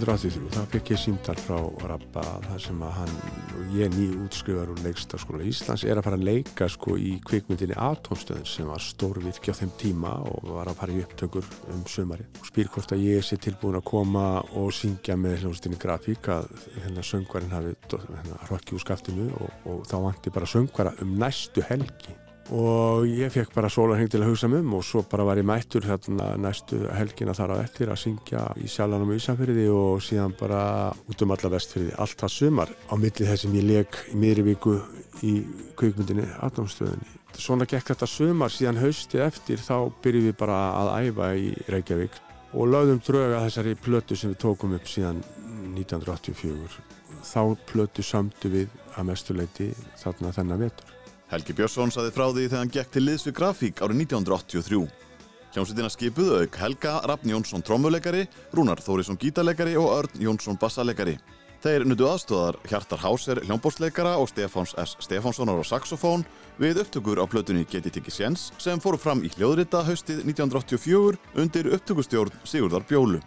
1983, þá fekk ég símtal frá Rappa þar sem að hann og ég ný útskrifar úr leikstaskóla Íslands er að fara að leika sko í kvikmyndinni Atomstöðin sem var stórvirkja á þeim tíma og var að fara í upptökur um sömari og spyr hvort að ég sé tilbúin að koma og syngja með hljómsdýni grafík að hérna söngvarinn hafi hérna, hrokki úr skaftinu og, og þá vanti bara söngvara um næstu helgi og ég fekk bara sólarheng til að hugsa um og svo bara var ég mættur þarna næstu helgina þar á eftir að syngja í Sjálanum og Ísafyrði og síðan bara út um alla vestfyrði allt það sumar á milli þess sem ég leik í miðri viku í kveikmyndinni Atomstöðinni. Svona gekk þetta sumar síðan hausti eftir þá byrjum við bara að æfa í Reykjavík og lögðum dröga þessari plötu sem við tókum upp síðan 1984. Þá plötu samtu við að mestuleiti þarna þennan vetur. Helgi Björnsson saði frá því þegar hann gekk til liðs við grafík árið 1983. Hljómsveitina skipuðu auk Helga Rafn Jónsson trommuleikari, Rúnar Þórisson gítarleikari og Örn Jónsson bassalegari. Þeir nutu aðstóðar Hjartar Háser hljómbóstleikara og Stefáns S. Stefánssonar á saxofón við upptökur á plötunni Geti Tiki Sjens sem fóru fram í hljóðrita haustið 1984 undir upptökustjórn Sigurdar Bjólu.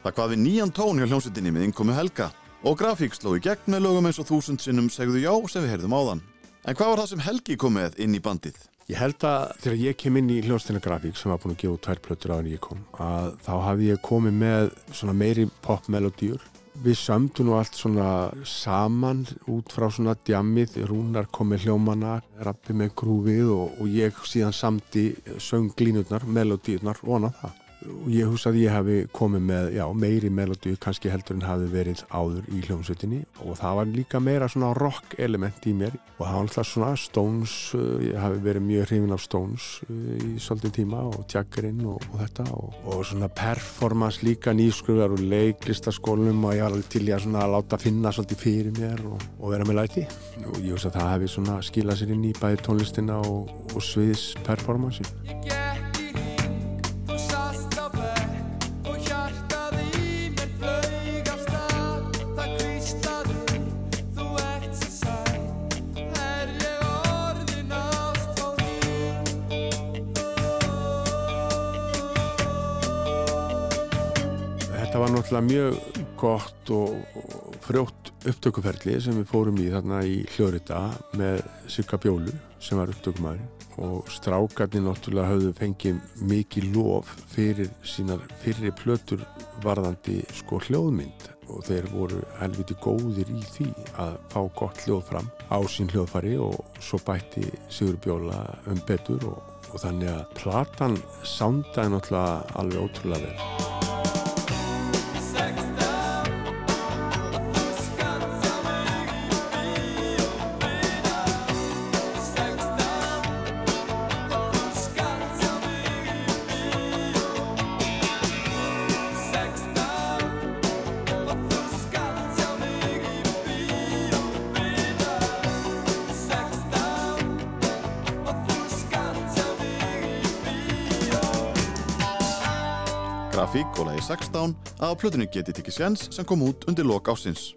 Það hvað við nýjan tón hjá hljómsveitinni með innkomi Helga og grafík sló í gegn með lögum eins og þúsund sinnum segðu já sem við heyrðum áðan. En hvað var það sem Helgi kom með inn í bandið? Ég held að þegar ég kem inn í hljóðstina grafík sem var búin að gefa út tvær plötur á en ég kom að þá hafði ég komið með svona meiri popmelodýr Við sömdu nú allt svona saman út frá svona djammið, Rúnar kom með hljómana, rappi með grúfið og, og ég síðan samti sönglínurnar, melodýrnar og annað það og ég hús að ég hafi komið með já, meiri melodíu kannski heldur en hafi verið áður í hljómsveitinni. Og það var líka meira svona rock element í mér. Og það var alltaf svona Stones uh, ég hafi verið mjög hrifin af Stones uh, í svolítið tíma og Jaggerinn og, og þetta. Og, og svona performance líka nýskröðar og leiklistaskólum og ég var til ég að svona láta finna svolítið fyrir mér og, og vera með læti. Og ég hús að það hefði svona skilað sér inn í bæði tónlistina og sviðis performance náttúrulega mjög gott og frjótt upptökuferli sem við fórum í þarna í hljóðrita með Sigga Bjólu sem var upptökumæður og strákarnir náttúrulega hafðu fengið mikið lof fyrir sínar fyrir plötur varðandi sko hljóðmynd. Og þeir voru helviti góðir í því að fá gott hljóð fram á sín hljóðfari og svo bætti Sigur Bjóla um betur og, og þannig að platan sándaði náttúrulega alveg ótrúlega vel Grafík og lagi 16 að á plötunni geti tekið sjans sem kom út undir lok ásins.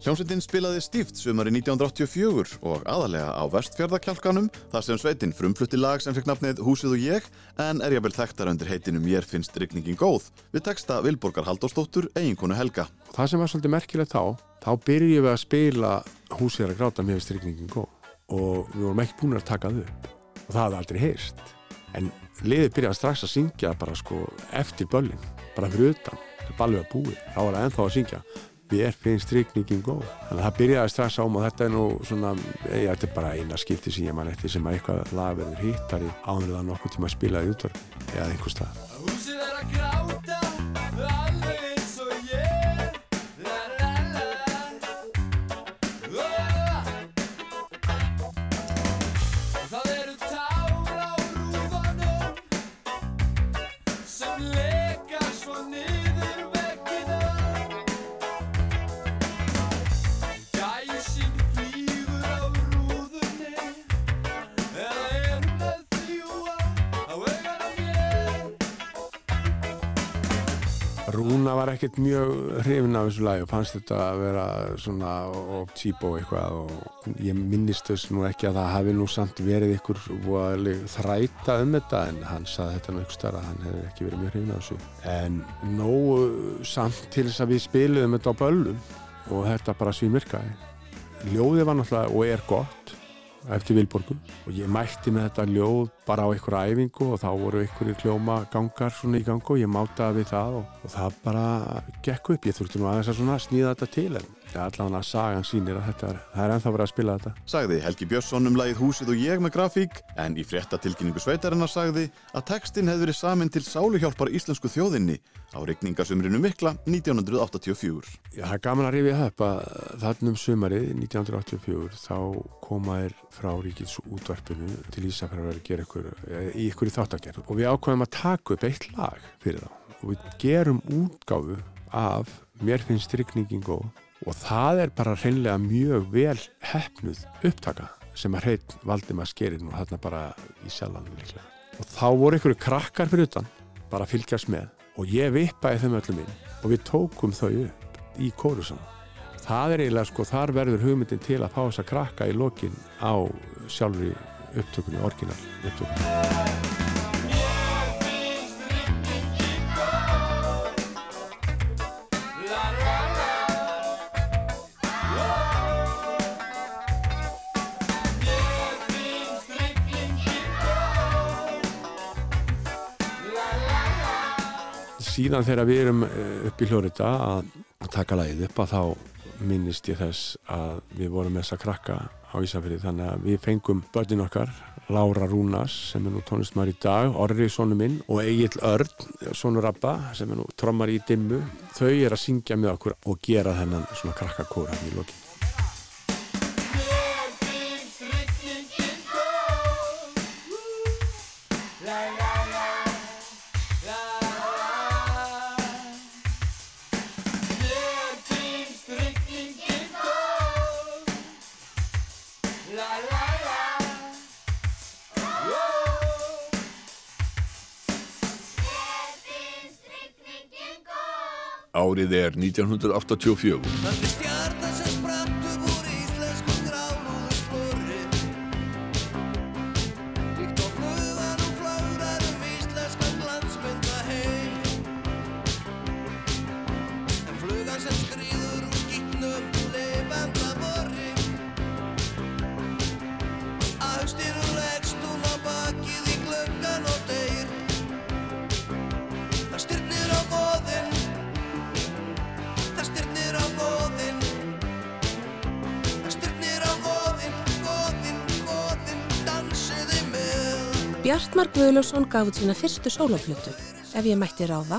Hljómsveitin spilaði stíft sumari 1984 og aðalega á vestfjörðakjálkanum þar sem sveitin frumflutti lag sem fekk nafnið Húsið og ég en er jável þekktar undir heitinu Mér finnst rigningin góð við texta Vilborgar Haldóstóttur eiginkonu Helga. Það sem var svolítið merkilegt þá, þá byrjum við að spila Húsið er að gráta Mér finnst rigningin góð og við vorum ekki búin að taka þau og það hafði aldrei heyrst. En liðið byrjaði strax að syngja bara sko eftir böllin, bara fyrir utan, það ballið að búið, þá var það ennþá að syngja. Mér finnst strykningin góð. Þannig að það byrjaði strax ám og þetta er nú svona, ég ætti bara eina skipti sem ég man eftir sem að eitthvað lag verður hittari ánur það nokkuð tíma að spila í útvarfi eða einhver stað Rúna var ekkert mjög hrifin af þessu lagi og fannst þetta að vera svona og típo eitthvað og ég minnist þess nú ekki að það hafi nú samt verið ykkur þræta um þetta en hann saði þetta starf að hann hefði ekki verið mjög hrifin af þessu. En nógu samt til þess að við spiliðum þetta á böllum og þetta bara svímirkaði ljóðið var náttúrulega og er gott eftir Vilborgu. Og ég mætti með þetta ljóð bara á einhverja æfingu og þá voru einhverjir kljóma gangar svona í gangu og ég mátaði við það og, og það bara gekk upp, ég þurfti nú aðeins að svona sníða þetta til en ja, allavega sagan sýnir að þetta er, það er ennþá verið að spila þetta. Sagði Helgi Björnsson um lagið Húsið og ég með grafík en í fréttatilkynningu sveitarinnar sagði að textin hefði verið samin til sáluhjálpar íslensku þjóðinni á regningasumrinu mikla 1984. Já, það er gaman að rifja upp að þarna um sumarið 1984 þá koma þér frá ríkins útvarpinu til Ísafjörður að gera ykkur, í ykkur í þáttagerð. Og við ákveðum að taka upp eitt lag fyrir þá. Og við gerum útgáfu af Mér finnst rigningin góð og það er bara hreinlega mjög vel hefnuð upptaka sem að hreitt Valdimar skerir nú þarna bara í sjálfanum líklega. Og þá voru ykkur krakkar fyrir utan bara að fylgjast með. Og ég vippaði þeim öllum inn og við tókum þau upp í kórusan það er eiginlega sko, þar verður hugmyndin til að fá þess að krakka í lokin á sjálfri upptökunni, orginal upptökunni síðan þegar við erum eh, upp í hljóriða að taka lagið upp að þá minnist ég þess að við vorum með þess að krakka á Ísafirði. Þannig að við fengum börnin okkar Lára Rúnas sem er nú tónlistmar í dag Orri sonu minn og Egil Örn sonur Abba sem er nú trommar í dimmu. Þau er að syngja með okkur og gera þennan svona krakkakóra í lokin Árið er 1984. Guðljósson gaf út sína fyrstu sólaflutu, ef ég mætti ráða,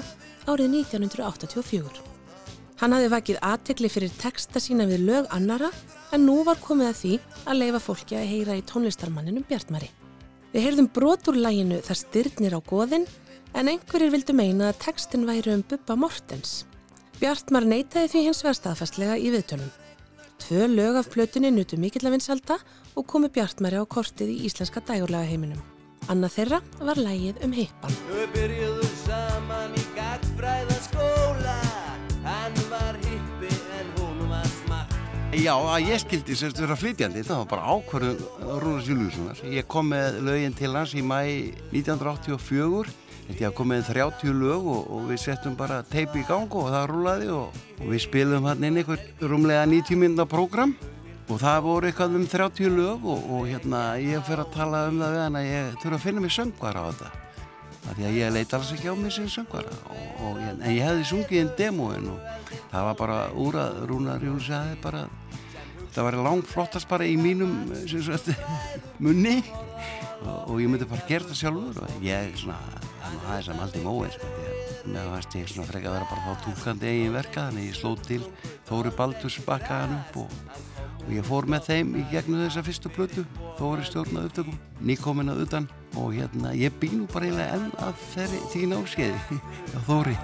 árið 1984. Hann hafði vakið aðtegli fyrir texta sína við lög annara, en nú var komið að því að leifa fólki að heyra í tónlistarmanninum Bjartmari. Við heyrðum brot úr læginu Það styrnir á goðinn, en einhverjir vildu meina að textin væri um Bubba Mortens. Bjartmar neytaði því hins vegar staðfastlega í viðtölum. Tvö lög af plötunni nutu mikill að vinsalda og komu Bjartmari á kortið í íslenska dægurlega heiminum. Annað þeirra var lægið um hippan. Þau byrjuðu saman í gagfræðaskóla, hann var hippi en hún var smart. Já, að ég skildi sérstu vera flytjandi, það var bara ákvarðuð Rúnars Júliussonar. Ég kom með lögin til hans í mæ 1984, þetta kom með 30 lög og, og við settum bara teipi í gang og það rúlaði og, og við spilum hann inn einhver rúmlega 90 minna program og það voru eitthvað um 30 lög og, og hérna ég fyrir að tala um það við hann að ég þurfa að finna mig söngvara á þetta. Það því að ég leiti alls ekki á mig sem söngvara og, og, en ég hefði sungið einn demóin og það var bara úr að Rúnar Július hefði bara það var langt flottast bara í mínum sem sagt, munni og, ég myndi bara gera það sjálfur og ég svona, það er aðeins að maldi móin sko, því að ég svona freka að vera bara þá túkandi eigin verka þannig ég sló til Þóri Baldurs bakkaðan upp og, og ég fór með þeim í gegnum þessa fyrstu plötu Þóri stjórna upptökum, nýkomin að utan. Og hérna ég býn nú bara eiginlega enn að þeirri því náskeiði á Þóri.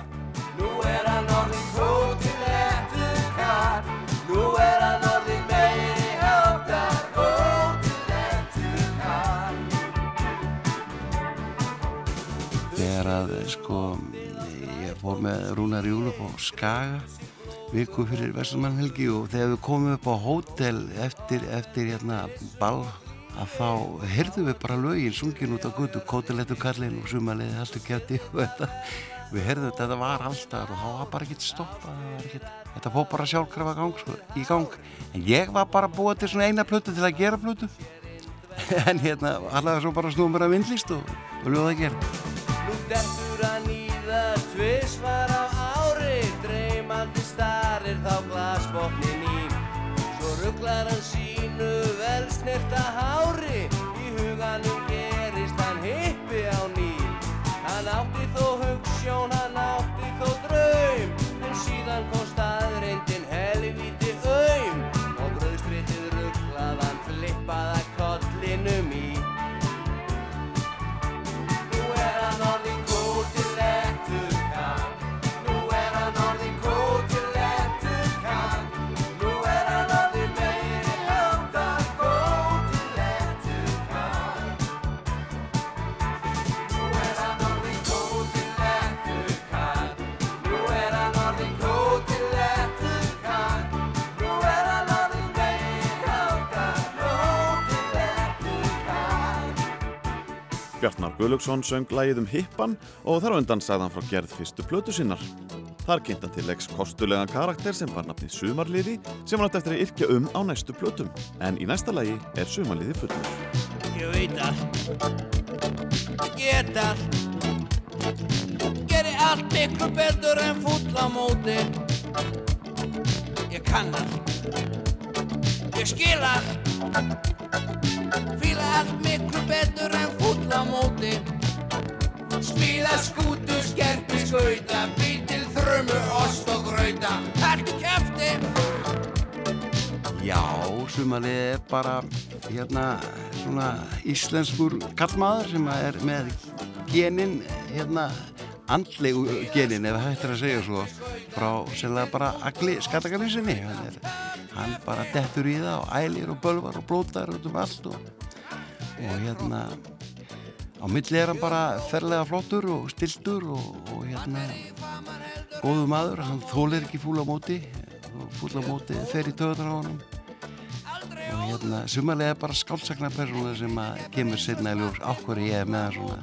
Nú er hann orðin krótin eftir kall Nú er hann orðin meiri háttar Krótin eftir kall þegar að sko ég fór með Rúnar Júl upp á Skaga viku fyrir Vesturmannhelgi og þegar við komum upp á hótel eftir, eftir hérna ball að þá heyrðum við bara lögin sungin út á gutu, kótilettu kallin og sumalið haltu kætti og þetta. Við heyrðum þetta, þetta var alltaf og þá var bara ekkert stoppa þetta fór bara sjálfkrafa gang, sko, í gang. En ég var bara búið til svona eina plötu til að gera plötu. En hérna allavega svo bara snúum bara vindlist og, og ljóða að gera. Nú dettur hann í það tvisvar á ári Dreymandi starir þá glasbotnin í Svo rugglar hann sínu vel snirta hári Í huganum Bjartmar Guðlöksson söng lægið um hippan og þar á undan sagði hann frá gerð fyrstu plötu sinnar. Þar kynnt hann til leiks kostulegan karakter sem var nafnið Sumarliði sem hann átti eftir að yrkja um á næstu plötum. En í næsta lægi er Sumarliði fullur. Ég veit allt Ég get allt Geri allt miklu betur en full á móti Ég kann allt Ég skil allt Fíla allt miklu betur en full á móti. Smíða skútu, skerpi, skauta Bý til þrömu, ost og grauta. Hættu kæfti Já, sumalið er bara hérna svona íslenskur kallmaður sem er með genin hérna andlegu genin ef hægt er að segja svo frá sérlega bara agli skattakarinn sinni. Hann, er, hann bara dettur í það og ælir og bölvar og blótar út um allt og, og hérna á milli er hann bara ferlega flottur og stiltur og, og hérna góðu maður, hann þólir ekki fúla móti fúla móti fer í töðunar á honum. Og hérna sumarlega er bara skáldsakna persónu sem að kemur setna í ljós. Ákvör ég með hann svona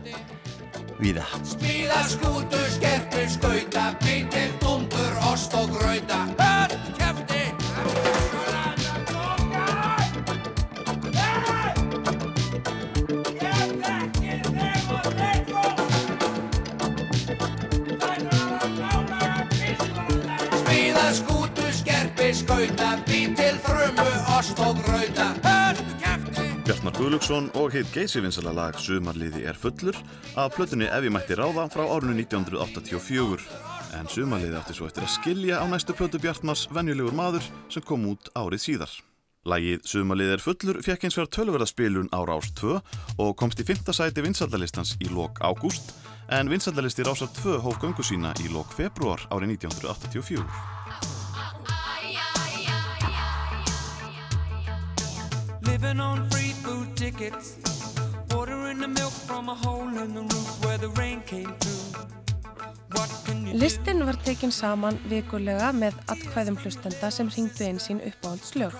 víða. Smíða skútu, skerpi, skauta Bý til dundur, ost og grauta. Hættu kæfti skauta Bý til þrömu, ost og grauta Hættu kæfti Bjartmar Guðlöksson og heit geysivinsala lag Sumarliði er fullur að plötunni Ef ég mætti ráða frá árinu 1984. En Sumarliði átti svo eftir að skilja á næstu plötu Bjartmars venjulegur maður sem kom út árið síðar. Lagið Sumarliði er fullur fekk eins vegar tölverðarspilun á Rás 2 og komst í 5. sæti vinsaldalistans í lok ágúst en vinsaldalisti Rásar 2 hóf göngu sína í lok februar árið 1984. Living on free food tickets. Ordering the milk from a hole in the roof where the rain came through. Listin var tekin saman vikulega með atkvæðum hlustenda sem ringdu einn sín uppáhaldslög.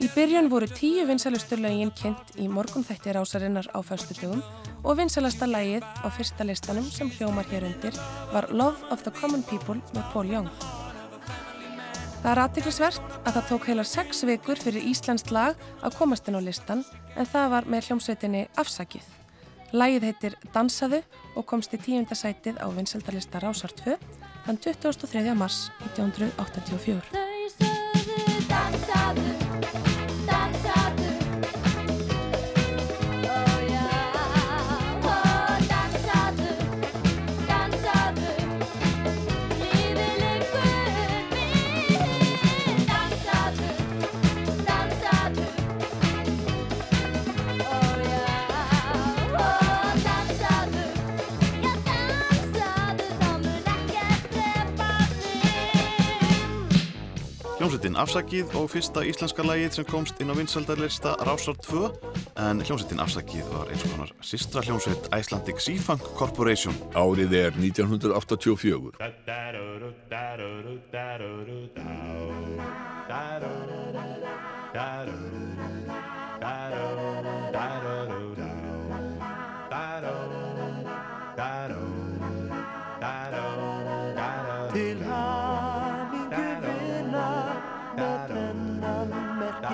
Í byrjun voru tíu vinsalustu lögin kynnt í morgunþætti rásarinnar á föstudögum og vinsalasta lægið á fyrsta listanum sem hljómar hér undir var Love of the Common People með Paul Young. Það er aðtiklisvert að það tók heilar sex vikur fyrir Íslands lag að komast inn á listan en það var með hljómsveitinni Afsakið. Lægið heitir Dansaðu og komst í tíundasætið á vinsaldalista Rásar 2 þann 23. mars 1984. Hljómsveitin Afsakið og fyrsta íslenska lagið sem komst inn á vinsaldarlista Rásar 2 en hljómsveitin Afsakið var eins og konar sistra hljómsveit Icelandic Seafunk Corporation Árið er 1984. Til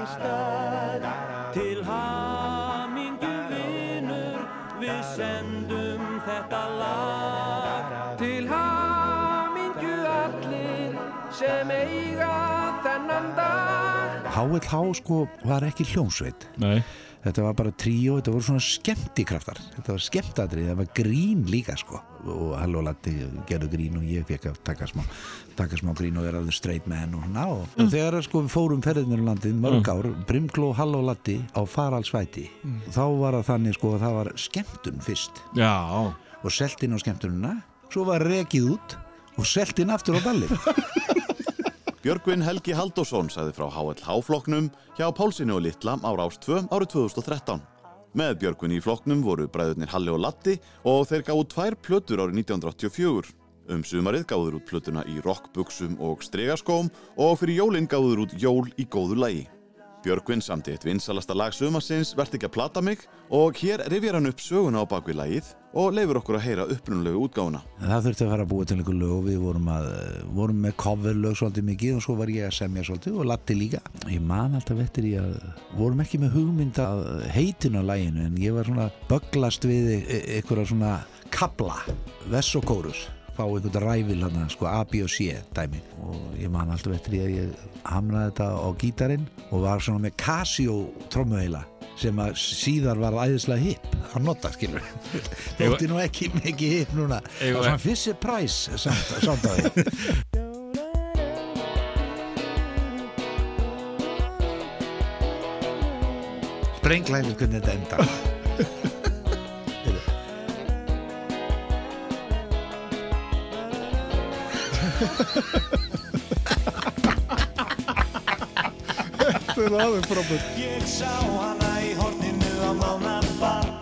merkistað Til hamingju vinnur við sendum þetta lag. Til hamingju allir sem eiga þennan dag. HLH sko var ekki hljómsveit. Nei. Þetta var bara tríó, þetta voru svona skemmtikraftar. Þetta var skemmtadrið, það var grín líka sko. Og Halló Latti gerðu grín og ég fekk að taka smá, taka smá grín og vera the straight man og ná og Mm. þegar sko við fórum ferðinur um landið mörg ár, Brimkló Halló Latti á faralsvæti þá var það þannig sko að það var skemmtun fyrst. Já. og selt inn á skemmtununa svo var rekið út og selt inn aftur á ballið Björgvin Helgi Haldósson sagði frá HLH-flokknum hjá Pálsinu og Littla á Rás 2 árið 2013. Með Björgvin í flokknum voru bræðurnir Halli og Latti og þeir gáðu tvær plötur árið 1984. Um sumarið gáður út plötuna í rockbuxum og stregaskóm og fyrir jólinn gáður út jól í góðu lægi. Björgvin samti eitt vinsalasta lag sumarsins Vert ekki að plata mig og hér rifjar hann upp söguna á bakvið lagið og leifur okkur að heyra upprunulegu útgáfuna. það þurfti að fara að búa til einhver lög og við vorum, að, vorum með coverlög svolítið mikið og svo var ég að semja svolítið og Latti líka ég man alltaf eftir í að vorum ekki með hugmynd að heitin á læginu en ég var svona böglast við e- einhverja svona kabla vess og kórus fá einhvern ræfil hann sko A, B og C dæmi. Og ég man alltaf eftir í að ég hamraði þetta á gítarinn og var svona með Casio trommuheila sem að síðar var æðislega hipp að nota skilur þótti nú ekki mikið hipp núna. Það var svona Fisher Price samt, að því. Sprenglæðið hvernig þetta endar Ég sá hana í horninu á mánabar Hún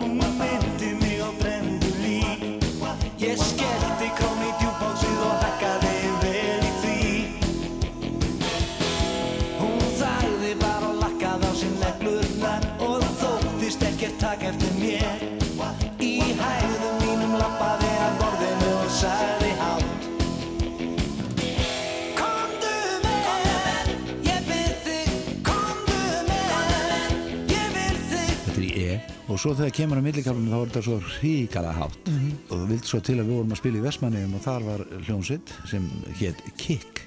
svo þegar kemur á millikálunum þá er þetta svo hríkala hátt. Og það vildi svo til að við vorum að spila í Vestmanniðum og þar var hljónsitt sem hétt Kikk.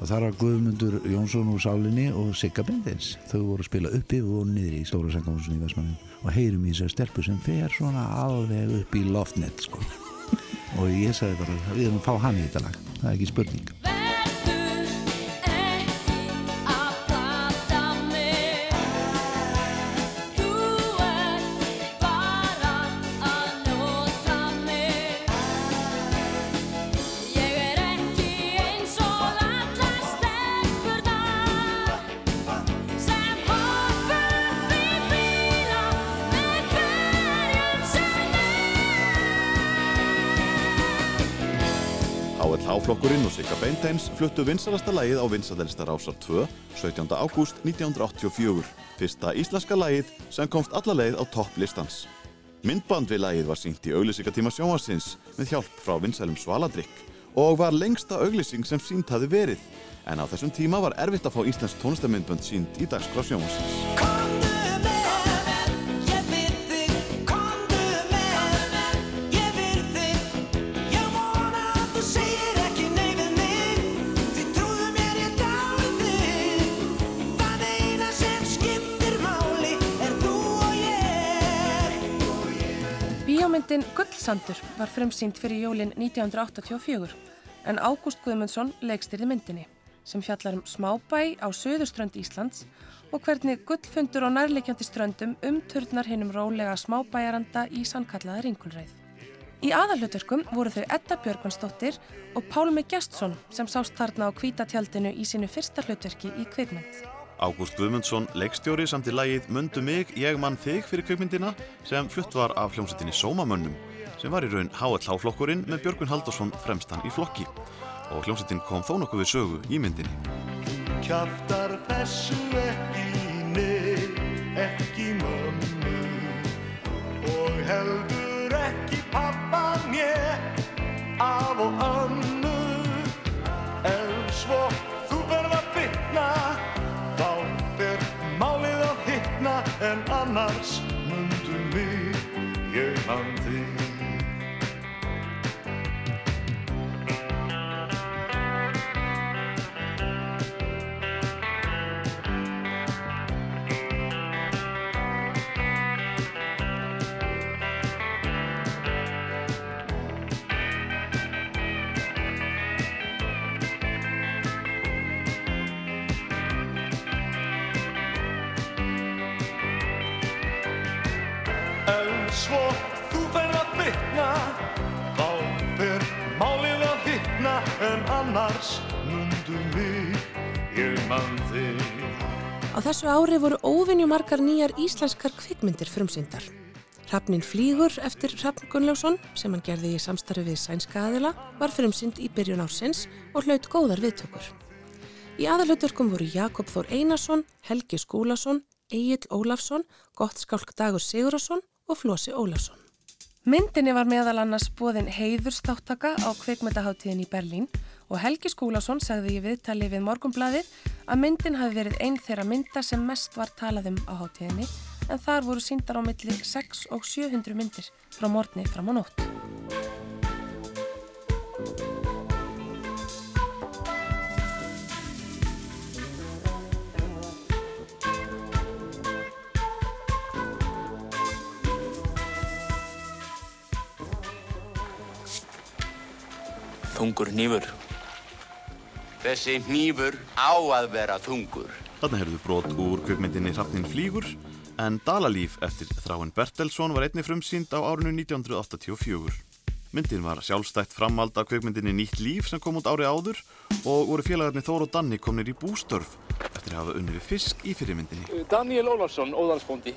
Og þar var Guðmundur Jónsson úr Sálinni og Sigga Bindins. Þau voru að spila uppi og niður í stóra sengahúsin í Vestmanniðum og heyrum í þessar stelpu sem fer svona alveg upp í loftnet sko. og ég sagði bara við erum að fá hann í þetta lag. Það er ekki spurning Hláflokkurinn og Sigga Beinteins fluttu vinsalasta lagið á vinsalelsta rásar 2 17. ágúst 1984 fyrsta íslenska lagið sem komst alla leið á topplistans Myndband við lagið var sínt í auglýsingatíma sjónvarsins með hjálp frá vinsælum Svaladrykk og var lengsta auglýsing sem sínt hafi verið. En á þessum tíma var erfitt að fá íslensk tónlistamindbönd sínt í dagskrá sjónvarsins Bíómyndin Gullsandur var frumsýnd fyrir jólin 1984 en Ágúst Guðmundsson leikstýrði myndinni sem fjallar um smábæ á söðurströnd Íslands og hvernig gullfundur á nærleikjandi ströndum umturnar hinnum rólega smábæjaranda í sannkallaða ringulreið. Í aðalhutverkum voru þau Edda Björgvansdóttir og Pálmi Gjestsson sem sást þarna á kvítatjaldinu í sínu fyrsta hlutverki í kvikmynd. Ágúst Guðmundsson, leikstjóri samt í lagið Mundu mig, ég mann þig fyrir kvikmyndina sem flutt var af hljómsveitinni Sómamönnum sem var í raun HLH-flokkurinn með Björgun Haldursson fremstan í flokki. Og hljómsveitin kom þó nokkuð við sögu í myndinni. Kjaftar þessu ekki nei, ekki mömmu. Og heldur ekki pappa mér af og annu en annars mundu mig ég mann svo þú verð að bytna Þá fer málið að hittna En annars mundu mig Ég mann þig Á þessu ári voru óvinju margar nýjar íslenskar kvikmyndir frumsýndar. Hrafnin flýgur eftir Hrafn Gunnlaugsson sem hann gerði í samstarfi við sænska aðila var frumsýnd í byrjun ársins og hlaut góðar viðtökur. Í aðalhutverkum voru Jakob Þór Einarsson, Helgi Skúlason, Egil Ólafsson, Gottskálk Dagur Sigurðarsson og Flósi Ólafsson. Myndinni var meðal annars bóðin heiðurstáttaka á kvikmyndaháttíðin í Berlín og Helgi Skúlason sagði í viðtali við Morgunbladið að myndin hafi verið einn þeirra mynda sem mest var talað um á háttíðinni en þar voru síndar á milli 6 og 700 myndir frá morgni fram á nótt. Þungur hnífur. Þessi hnífur á að vera þungur. Þarna heyrðu brot úr kvikmyndinni Hrafnin flýgur en Dalalíf eftir Þráin Bertelsson var einni frumsýnd á árinu 1984. Myndin var sjálfstætt framald af kvikmyndinni Nýtt líf sem kom út ári áður og voru félagarnir Þór og Danni komnir í bústörf eftir að hafa unnið við fisk í fyrirmyndinni. Daniel Ólafsson, óðansbóndi.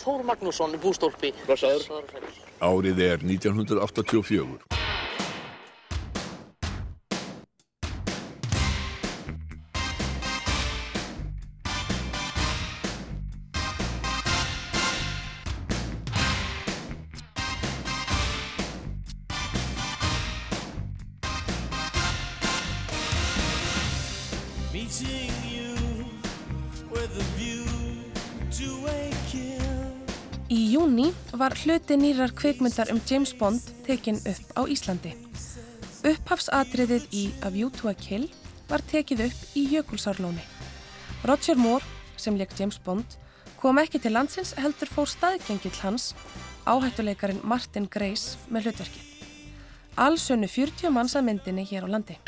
Þór Magnússon, bústólpi. Blessaður. Árið er 1984. Í júni var hluti nýrar kvikmyndar um James Bond tekin upp á Íslandi. Upphafsatriðið í A View to a Kill var tekið upp í Jökulsárlóni. Roger Moore, sem leik James Bond, kom ekki til landsins heldur fór staðgengill hans, áhættuleikarin Martin Grace með hlutverkið. Alls önnu 40 manns að myndinni hér á landi.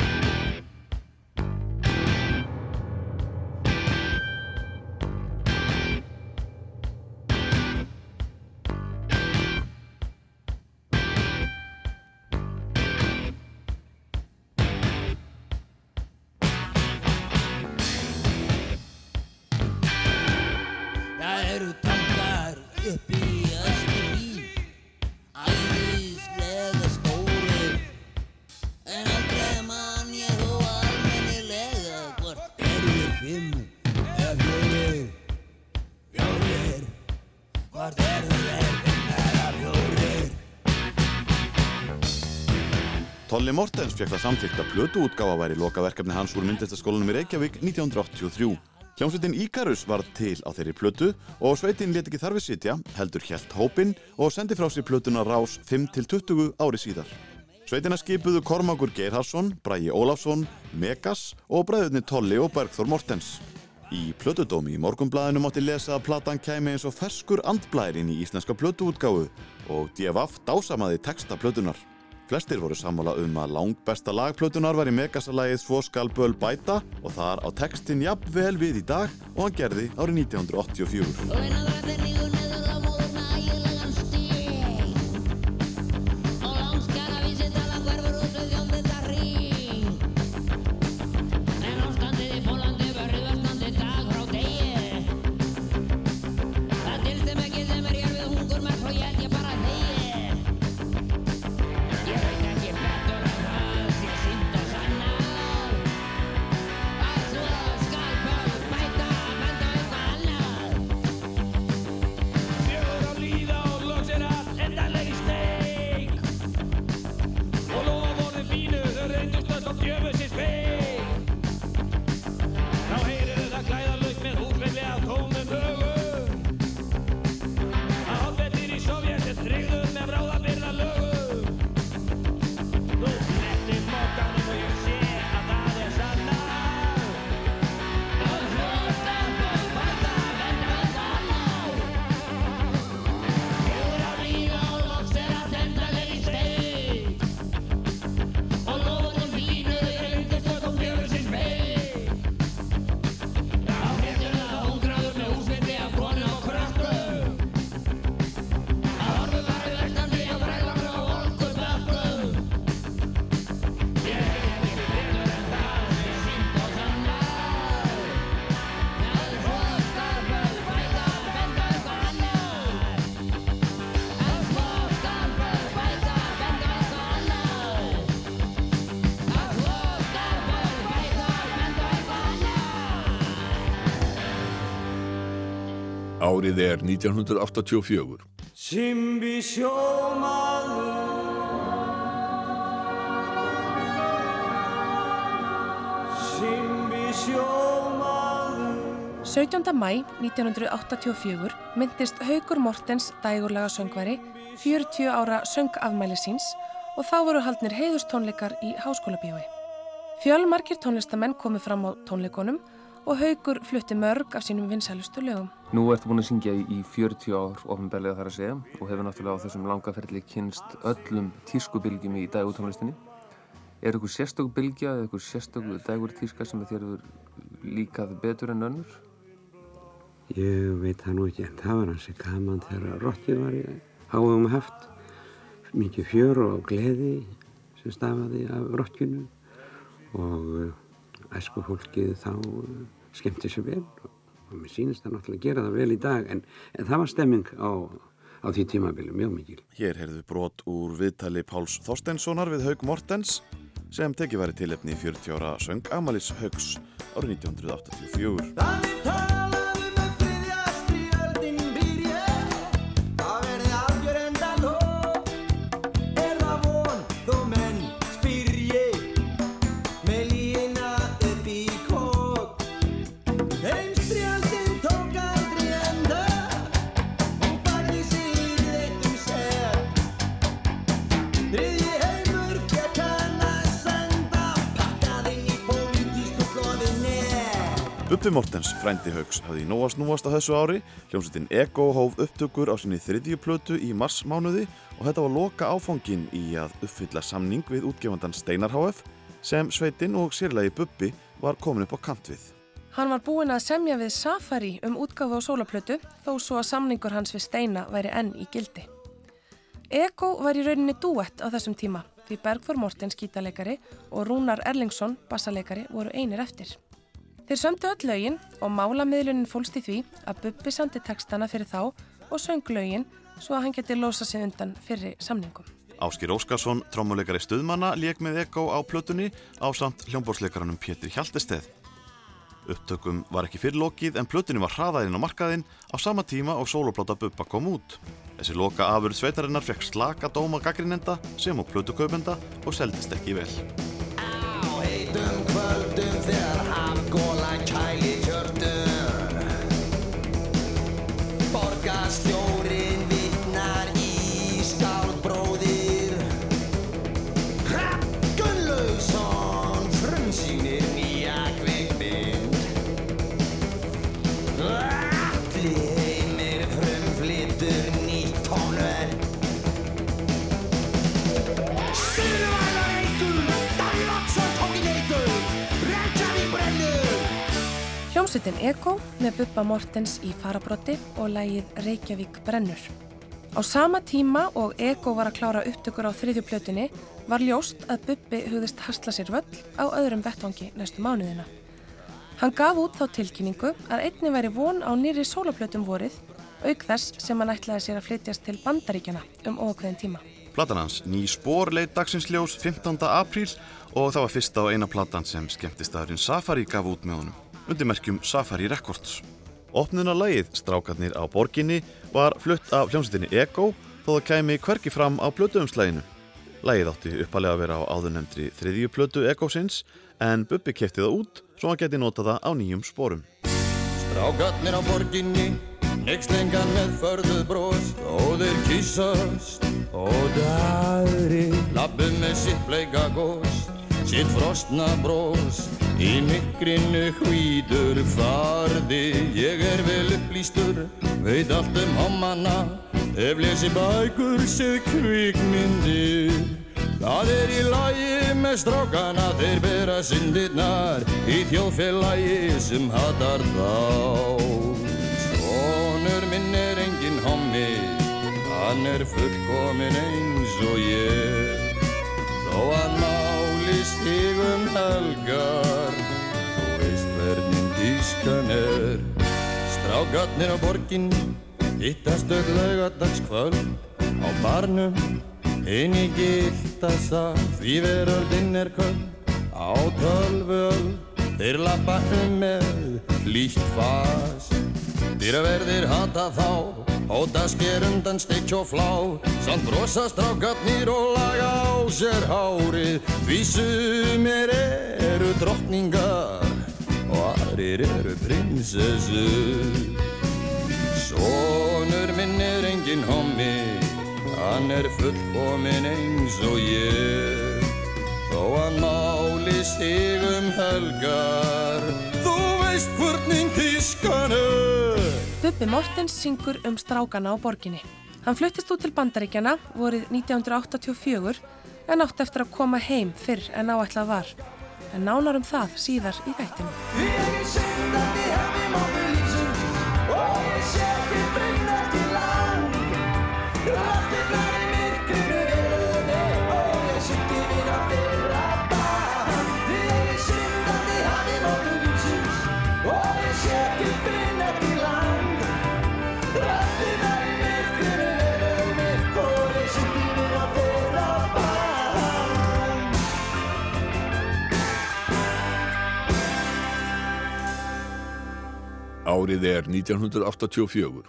Tolli Mortens fekk það samþykkt að plötuútgáfa væri lokaverkefni hans úr myndlistaskólanum í Reykjavík 1983. Hljómsveitin Íkarus var til á þeirri plötu og sveitin let ekki þarfið sitja, heldur hjælt hópin og sendi frá sér plötuna rás 5-20 ári síðar. Sveitina skipuðu Kormakur Geirharsson, Brægi Ólafsson, Megas og bræðurni Tolli og Bergþór Mortens. Í plötudómi í morgunblæðinu mátti lesa að platan kæmi eins og ferskur andblæðir inn í íslenska plötuútgáfu og DFF dásamaði texta plötunar. Flestir voru sammála um að langbesta lag plötunar var í megasalagið Svo skal böl bæta og þar á textin jafn vel við í dag og hann gerði árið 1984. Árið er 1984. Simbi sjómaður Simbi sjómaður 17. mæ 1984 myndist Haugur Mortens dægurlega söngvari 40 ára söngafmæli síns og þá voru haldnir heiðustónleikar í Háskóla bíói. Fjölmarkir tónlistamenn komu fram á tónleikonum og Haugur flutti mörg af sínum vinsælustu lögum. Nú ertu búin að syngja í, í 40 ár ofinbeglega þar að segja og hefur náttúrulega á þessum langaferli kynst öllum tískubilgjum í dægutónlistinni. Er ykkur sérstök bilgja eða ykkur sérstök dægur tíska sem þér hefur líkað betur en önnur? Ég veit það nú ekki en það var hansi gaman þegar rottið var í háum haft. Mikið fjör og gleði sem stafaði af rottinu og uh, æsku fólkið þá uh, skemmti sér vel og, og mér sýnist það náttúrulega að gera það vel í dag en, en það var stemming á, á því tímabili mjög mikil. Hér heyrðu brot úr viðtali Páls Þorsteinssonar við Haug Mortens sem tekið væri tilefni 40 ára söng Amalis Haugs árið 1984. Bubbi Mortens, frændi Haugs, hafði í nóa snúast á þessu ári. Hljómsveitin Ego hóf upptökur á sinni þriðju plötu í marsmánuði og þetta var loka áfangin í að uppfylla samning við útgefandan Steinar HF sem sveitin og sérlegi Bubbi var komin upp á kant við. Hann var búinn að semja við Safari um útgáfu á sólaplötu þó svo að samningur hans við Steina væri enn í gildi. Ego var í rauninni duett á þessum tíma því Bergþór Mortens gítarleikari og Rúnar Erlingsson bassaleikari voru einir eftir. Þeir sömdu öll lögin og málamiðlunin fólst í því að Bubbi samti textana fyrir þá og söng lögin svo að hann geti losa sig undan fyrri samningum. Áskir Óskarsson, trommuleikari stuðmanna, lék með Ego á plötunni á samt hljómbórsleikaranum Pétur Hjaltesteð. Upptökum var ekki fyrirlokið en plötunni var hraðað inn á markaðinn á sama tíma og sólopláta Bubba kom út. Þessi loka afurð sveitarinnar fekk slaka dóma gaggrinenda sem og plötukaupenda og seldist ekki vel. Heitum kvöldum þegar hafgólan kæli Hljómsveitin Ego með Bubba Mortens í farabrotti og lægið Reykjavík brennur. Á sama tíma og Ego var að klára upptökur á þriðju plötunni var ljóst að Bubbi hugðist hasla sér völl á öðrum vettvangi næstu mánuðina. Hann gaf út þá tilkynningu að einni væri von á nýri sólaplötum vorið auk þess sem hann ætlaði sér að flytjast til bandaríkjana um ókveðin tíma. Platan hans Ný spór leit dagsins ljós 15. apríl og það var fyrsta og eina platan sem skemmtistæðurinn Safari gaf út með honum undir merkjum Safari Records. Opnunarlagið Strákarnir á borginni var flutt af hljómsveitinni Ego þó það kæmi hverki fram á plötuumslæginu. Lagið átti uppalega að vera á áðurnemndri þriðju plötu Egosins en Bubbi kefti það út svo hann geti notað það á nýjum spórum. Strákarnir á borginni, nexlengan með förðuð brós þeir kýsast og dagri lappum með sitt bleika gós, sitt frostna brós í mikrinu hvítur farði ég er vel upplýstur, veit allt um hommana hef lesi bækur, séð kvikmyndir Það er í lagi með strákana, þeir bera syndirnar í þjóðfélagi sem hatar þá. Svonur minn er engin hommi, hann er fullkomin eins og ég. Þó að máli stigum helgar, þú veist hvernig tískan er. Strákarnir á borginni, hittast öll laugadagskvöld á barnum. Inn í giltasa, því veröldinn er köld á tölvöld. Þeir lappa um með hlýtt fas. Dýraverðir hata þá, hóta sker undan steik og flá. Samt brosa strákarnir og laga á sér hárið. Því sumir eru drottningar og aðrir eru prinsessur. Sónur minn er engin hommi Hann er fullkomin eins og ég Þó hann máli stigum helgar Þú veist hvernig tískan er Bubbi Mortens syngur um strákana á borginni. Hann fluttist út til bandaríkjana vorið 1984 en átt eftir að koma heim fyrr en áætlað var. En nánar um það síðar í þættinu. Árið er 1984.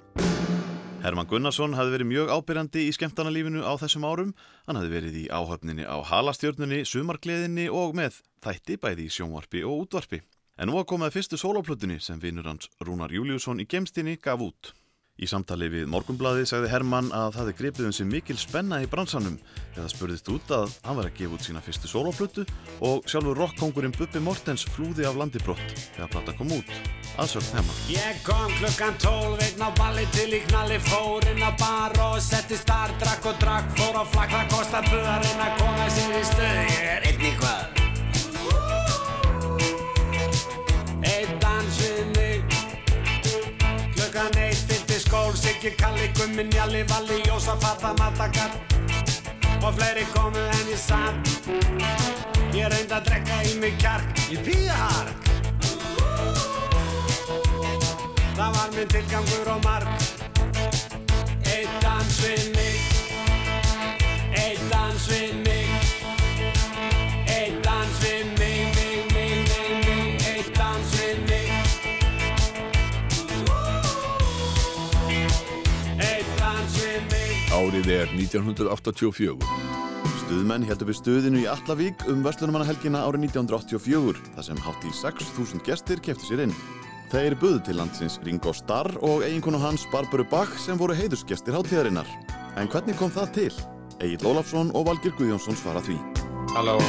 Herman Gunnarsson hafði verið mjög ábyrjandi í skemmtarnalífinu á þessum árum. Hann hafði verið í áhöfninni á halastjörnunni, sumargleðinni og með þætti bæði í sjónvarpi og útvarpi. En nú að komaði fyrstu sólóplutunni sem vinnur hans Rúnar Júliusson í gemstinni gaf út. Í samtali við Morgunbladið sagði Herman að það hefði gripið um sig mikil spenna í bransanum eða spurðist út að hann var að gefa út sína fyrstu sólóplutu og sjálfur rockkongurinn Bubbi Mortens flúði af landibrott þegar plata kom út. Aðsökt Herman. Ég kom klukkan tólf einn á balli til í knalli fór inn á bar og settist þar, drakk og drakk, fór á flakk, það kostar buð að koma sér í stöð, ég er einn í hvað? Fylgdi skól, Siggi, Kalli, Gummi, Njalli, Valli, Jósa, Fata, Matakar og fleiri komu en ég satt. Ég reyndi að drekka í mig kjark, ég píða hark. Það var minn tilgangur og marg Eitt dans við mig Eitt dans við mig Árið er 1984. Stuðmenn heldur við stuðinu í Allavík um Vestlunumannahelgina árið 1984 þar sem hátt í 6.000 gestir keftu sér inn. Þeir buðu til landsins Ringo Starr og eiginkonu hans Barbaru Bach sem voru heiðusgestir hátíðarinnar. En hvernig kom það til? Egil Ólafsson og Valgir Guðjónsson svara því. Halló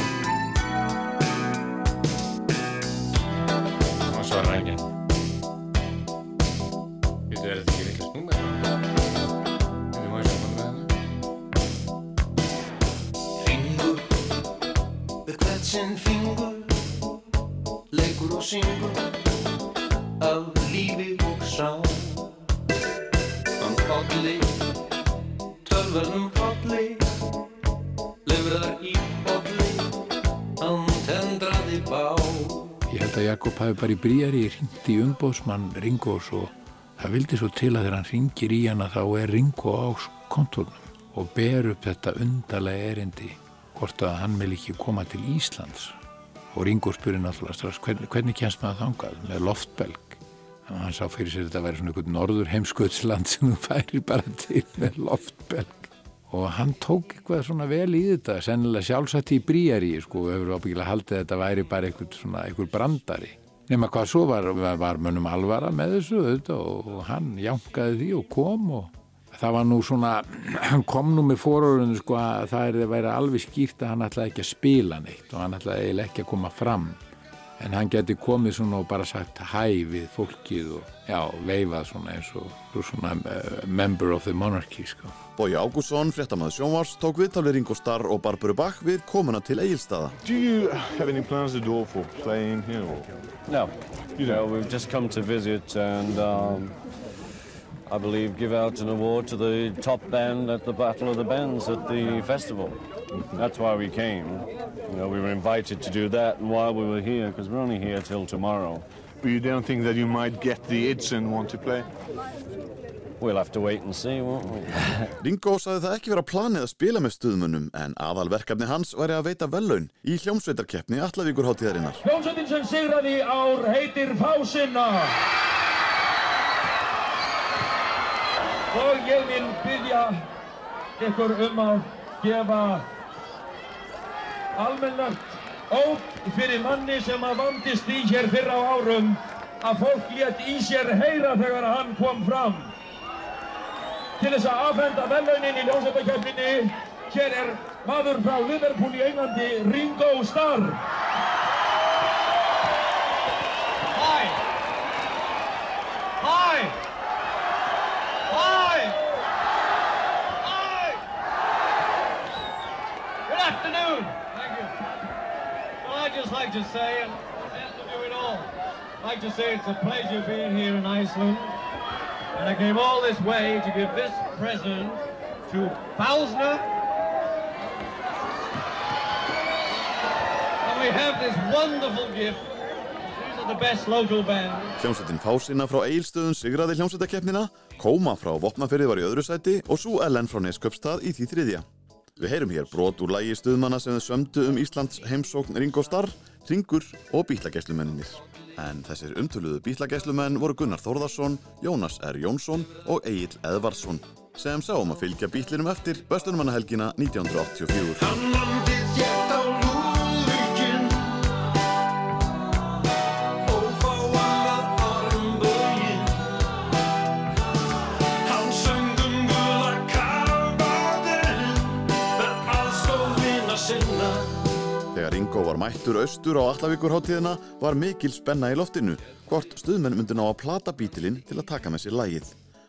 bara í bríari hringt í umbóðsmann Ringos og það vildi svo til að þegar hann ringir í hana þá er Ringo á kontórnum og ber upp þetta undarlega erindi hvort að hann vil ekki koma til Íslands. Og Ringo spyrir náttúrulega strax hvernig, hvernig kemst maður þangað með loftbelg? Og hann sá fyrir sér að þetta væri svona einhvern norður heimskautsland sem þú færi bara til með loftbelg. Og hann tók eitthvað svona vel í þetta sennilega sjálfsagt í bríari sko, og hefur ábyggilega haldið að þetta væri bara eitthvað brandari nema hvað svo var, var, mönnum alvara með þessu auðvitað, og hann jánkaði því og kom og það var nú svona hann kom nú með fórórunni sko að það er að vera alveg skýrt að hann ætlaði ekki að spila neitt og hann ætlaði eiginlega ekki að koma fram. En hann geti komið svona og bara sagt hæ við fólkið og já, veifað svona eins og svona uh, member of the monarchy sko Bói Ágússon, fréttamaður sjónvars, tók viðtal við Ringo Starr og Barbaru Bach við komuna til Egilstaða. Do you have any plans to do for playing here? Or? No. No, we've just come to visit and um, I believe give out an award to the top band at the Battle of the Bands at the festival. That's why we came. You know, we were invited to do that and while we were here, because we're only here till tomorrow. But you don't think that you might get the Idsen one to play? We'll have to wait and see, won't we? Ringo sagði það ekki vera planið að spila með stuðmunum en aðalverkefni hans væri að veita vellaun í hljómsveitarkeppni Allavíkur hátíðarinnar. Hljómsveitin sem sigraði ár heitir Fásinna. Og ég vil byggja ykkur um að gefa almennlegt óp fyrir manni sem að vandist í hér fyrr á árum að fólk létt í sér heyra þegar hann kom fram. Til þess að afhenda velaunin í ljósættakeppninni, hér er maður frá Liverpool í Englandi, Ringo Starr. Hi. Hi. Hi. Hi. Good afternoon. Thank you. Well, I'd just like to say, and to do it all, I'd like to say it's a pleasure being here in Iceland. And I came all this way to give this present to Bausner. And we have this wonderful gift. Hljómsveitin Fásinna frá Egilstöðun sigraði hljómsveitakeppnina, Kóma frá Vopnafyrði var í öðru sæti og Sú Ellen frá Neskjöpstað í því þriðja. Við heyrum hér brot úr lægi stuðmanna sem þau sömdu um Íslands heimsókn Ringo Starr, Ringur og bílagæslumenninir. En þessir umtöluðu bílagæslumenn voru Gunnar Þórðarsson, Jónas R. Jónsson og Egil Eðvarsson sem sáum að fylgja bílinum eftir Vestlunumanahelgina 1984. var mættur austur á Allavíkurháttíðina var mikil spenna í loftinu hvort stuðmenn myndi ná að plata bítilinn til að taka með sér lægið.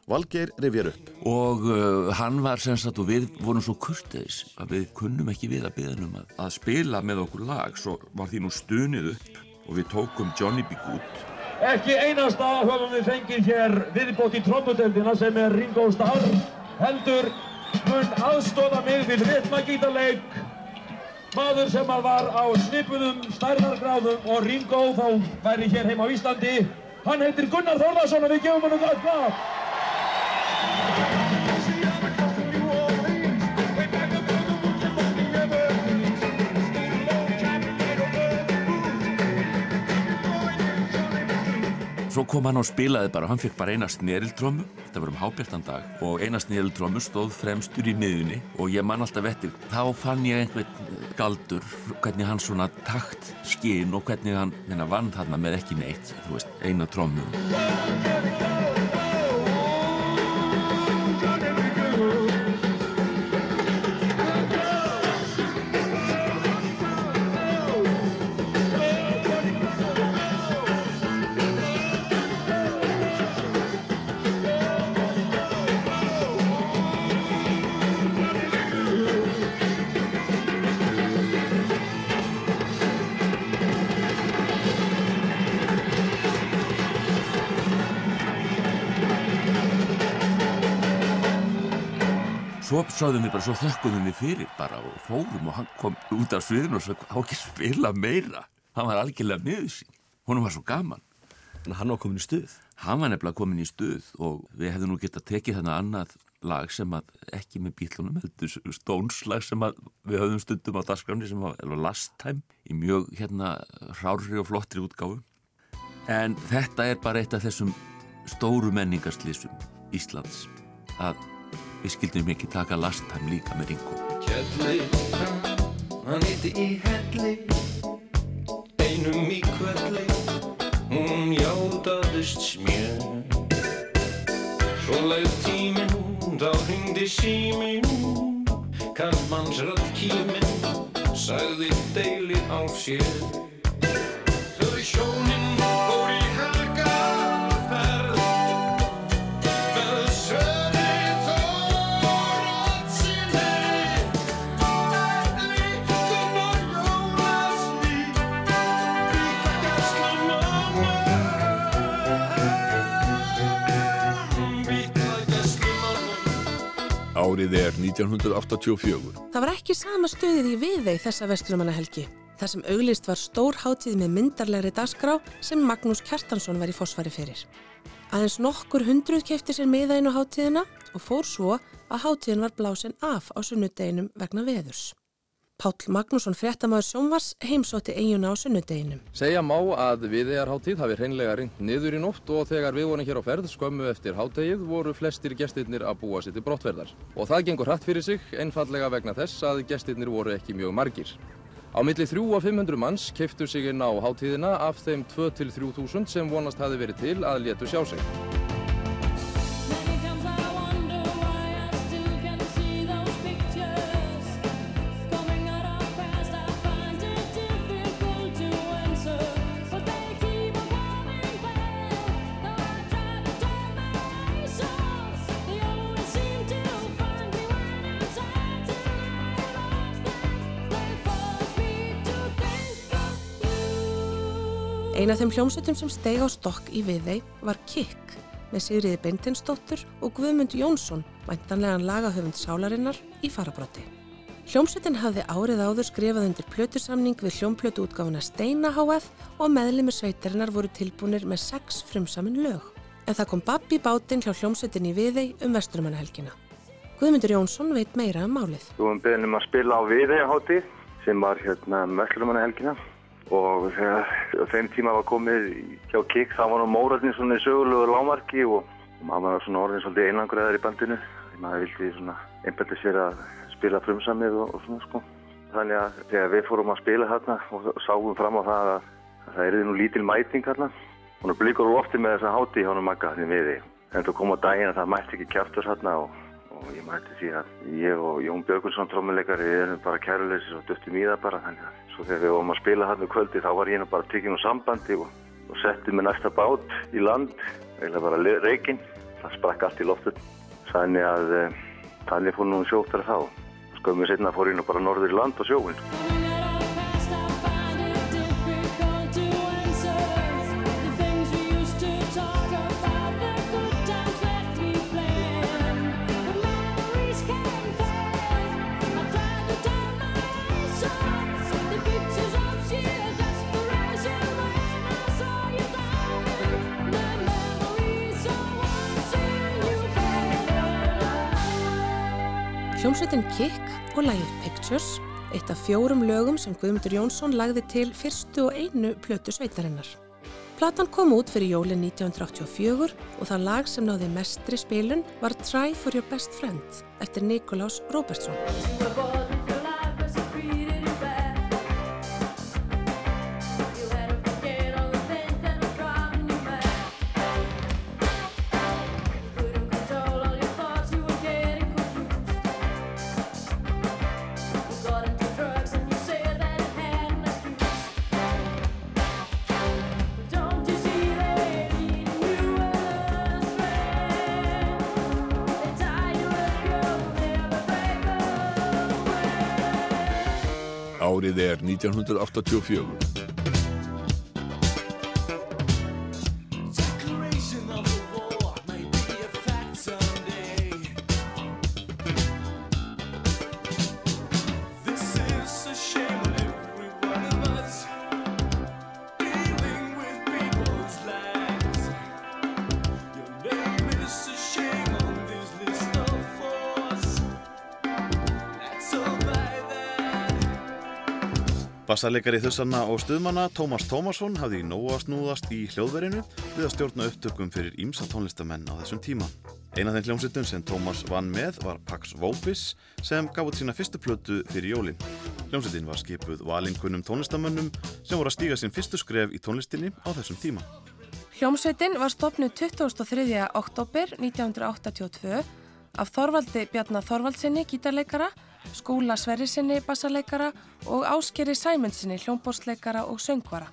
Valgeir rifjar upp. og uh, hann var sem sagt og við vorum svo kurteis að við kunnum ekki við að byggja um að, að spila með okkur lag svo var því nú stunið upp og við tókum Johnny B. Good Ekki einasta höfum við fengið hér viðbót í trommudeldina sem er Ringo Starr. Heldur mun aðstóða mig við ritmagítarleik. Maður sem var á snipuðum stærðargráðum og Ringo þá væri hér heim á Íslandi. Hann heitir Gunnar Þórðarsson og við gefum hann um gott klap. Svo kom hann og spilaði bara, hann fekk bara eina sneriltrömmu, þetta var um hábjartan dag. Og eina sneriltrömmu stóð fremstur í miðunni og ég man alltaf eftir, þá fann ég einhvern eh, galdur, hvernig hann svona takt skinn og hvernig hann hérna, vann þarna með ekki neitt, þú veist, eina trömmu. Svo sáðum við bara, svo þökkuðum við fyrir bara og fórum og hann kom út af sviðinu og svo á ekki að spila meira. Hann var algjörlega miður sín. Hún var svo gaman. Þannig að hann var komin í stuð. Hann var nefnilega komin í stuð og við hefðum nú getað tekið þarna annað lag sem að ekki með bílunum heldur stónslag sem að við höfðum stundum á dagskráni sem var last time í mjög hérna hrári og flottri útgáfu. En þetta er bara eitt af þessum stóru menningarslýsum Íslands að við skildum ekki taka last time líka með Ringo. Kjalli, hann hitti í helli. Einum í kvelli. Hún játaðist smjör. Svo leið tíminn Þá hringdi síminn. Kallmanns rödd kíminn Sagði deili á sér. Þau sjónin Árið er 1984. Það var ekki sama stöðið í viðveið þessa vestrumannahelgi. þar sem auglist var stór hátíð með myndarlegri dagskrá sem Magnús Kjartansson var í fósfari fyrir. Aðeins nokkur hundruð kefti sér miða inn á hátíðina og fór svo að hátíðin var blásin af á sunnudeginum vegna veðurs. Páll Magnússon fréttamaður sjónvars heimsótti eiguna á sunnudeginum. Segja má að viðegarháttíð hafi hreinlega ringt niður í nótt og þegar við vorum hér á ferð skömmu eftir háttegið voru flestir gestirnir að búa sér til brottverðar. Og það gengur hratt fyrir sig, einfallega vegna þess að gestirnir voru ekki mjög margir. Á milli 3 og 500 manns keiftu sig inn á háttíðina af þeim 2 til 3 þúsund sem vonast hafi verið til að létu sjá sig. Ein af þeim hljómsveitum sem steig á stokk í viðei var Kikk með Sigriði Beintinsdóttur og Guðmund Jónsson, væntanlegan lagahöfund sálarinnar, í farabróti. Hljómsveitin hafði árið áður skrifað undir plötusamning við hljómplötu útgáfuna Steina HF og meðlimur sveitarinnar voru tilbúinir með sex frumsamin lög. En það kom babb í bátinn hjá hljómsveitin í viðei um vestrumannahelgina. Guðmundur Jónsson veit meira um málið. Við vorum beðin um að spila á viðeigaháttíð sem var hérna Möslumannahelgina og þegar þeim tíma var komið hjá Kik þá var nú Móraldin svona í sögulegu lámarki og, og maður var svona orðin svolítið einangræðar í bandinu því maður vildi svona einbætti sér að spila frumsamið og, og svona sko. Þannig að þegar við fórum að spila hérna og sáum fram á það að, að það erði nú lítil mæting hérna hún er blíkur úr lofti með þessa háti hjá hann Magga því miði en þú kom á daginn að það mætti ekki kjaftur hérna og og ég mætti því að ég og Jón Björgulsson trommuleikari erum bara kæruleysis og döttum í það bara þannig að svo þegar við vorum að spila hann um kvöldi þá var ég nú bara tekinn á sambandi og, og setti með næsta bát í land eða bara reikinn það sprakk allt í loftur þannig að e, þannig fór nú sjóktar þá. Skömmið setna fór ég nú bara norður í land og sjóin Hljómsveitin Kikk og lægið Pictures, eitt af fjórum lögum sem Guðmundur Jónsson lagði til fyrstu og einu plötu sveitarinnar. Platan kom út fyrir jólin 1984 og það lag sem náði mestri spilun var Try for your best friend eftir Nikolás Róbertsson. Árið er 1984. Bassarleikari þussanna og stuðmanna Tómas Tómasson hafði í nóa snúðast í hljóðverinu við að stjórna upptökum fyrir ímsa tónlistamenn á þessum tíma. Eina þeim hljómsveitum sem Tómas vann með var Pax Vopis sem gaf út sína fyrstu plötu fyrir jólin. Hljómsveitin var skipuð valinkunum tónlistamönnum sem voru að stíga sinn fyrstu skref í tónlistinni á þessum tíma. Hljómsveitin var stopnuð 23. oktober 1982 af Þorvaldi Bjarnar Þorvaldsinni gítarleikara, Skúla Sverrisinni bassarleikara og Áskeri Sæmundsinni hljómbórsleikara og söngvara.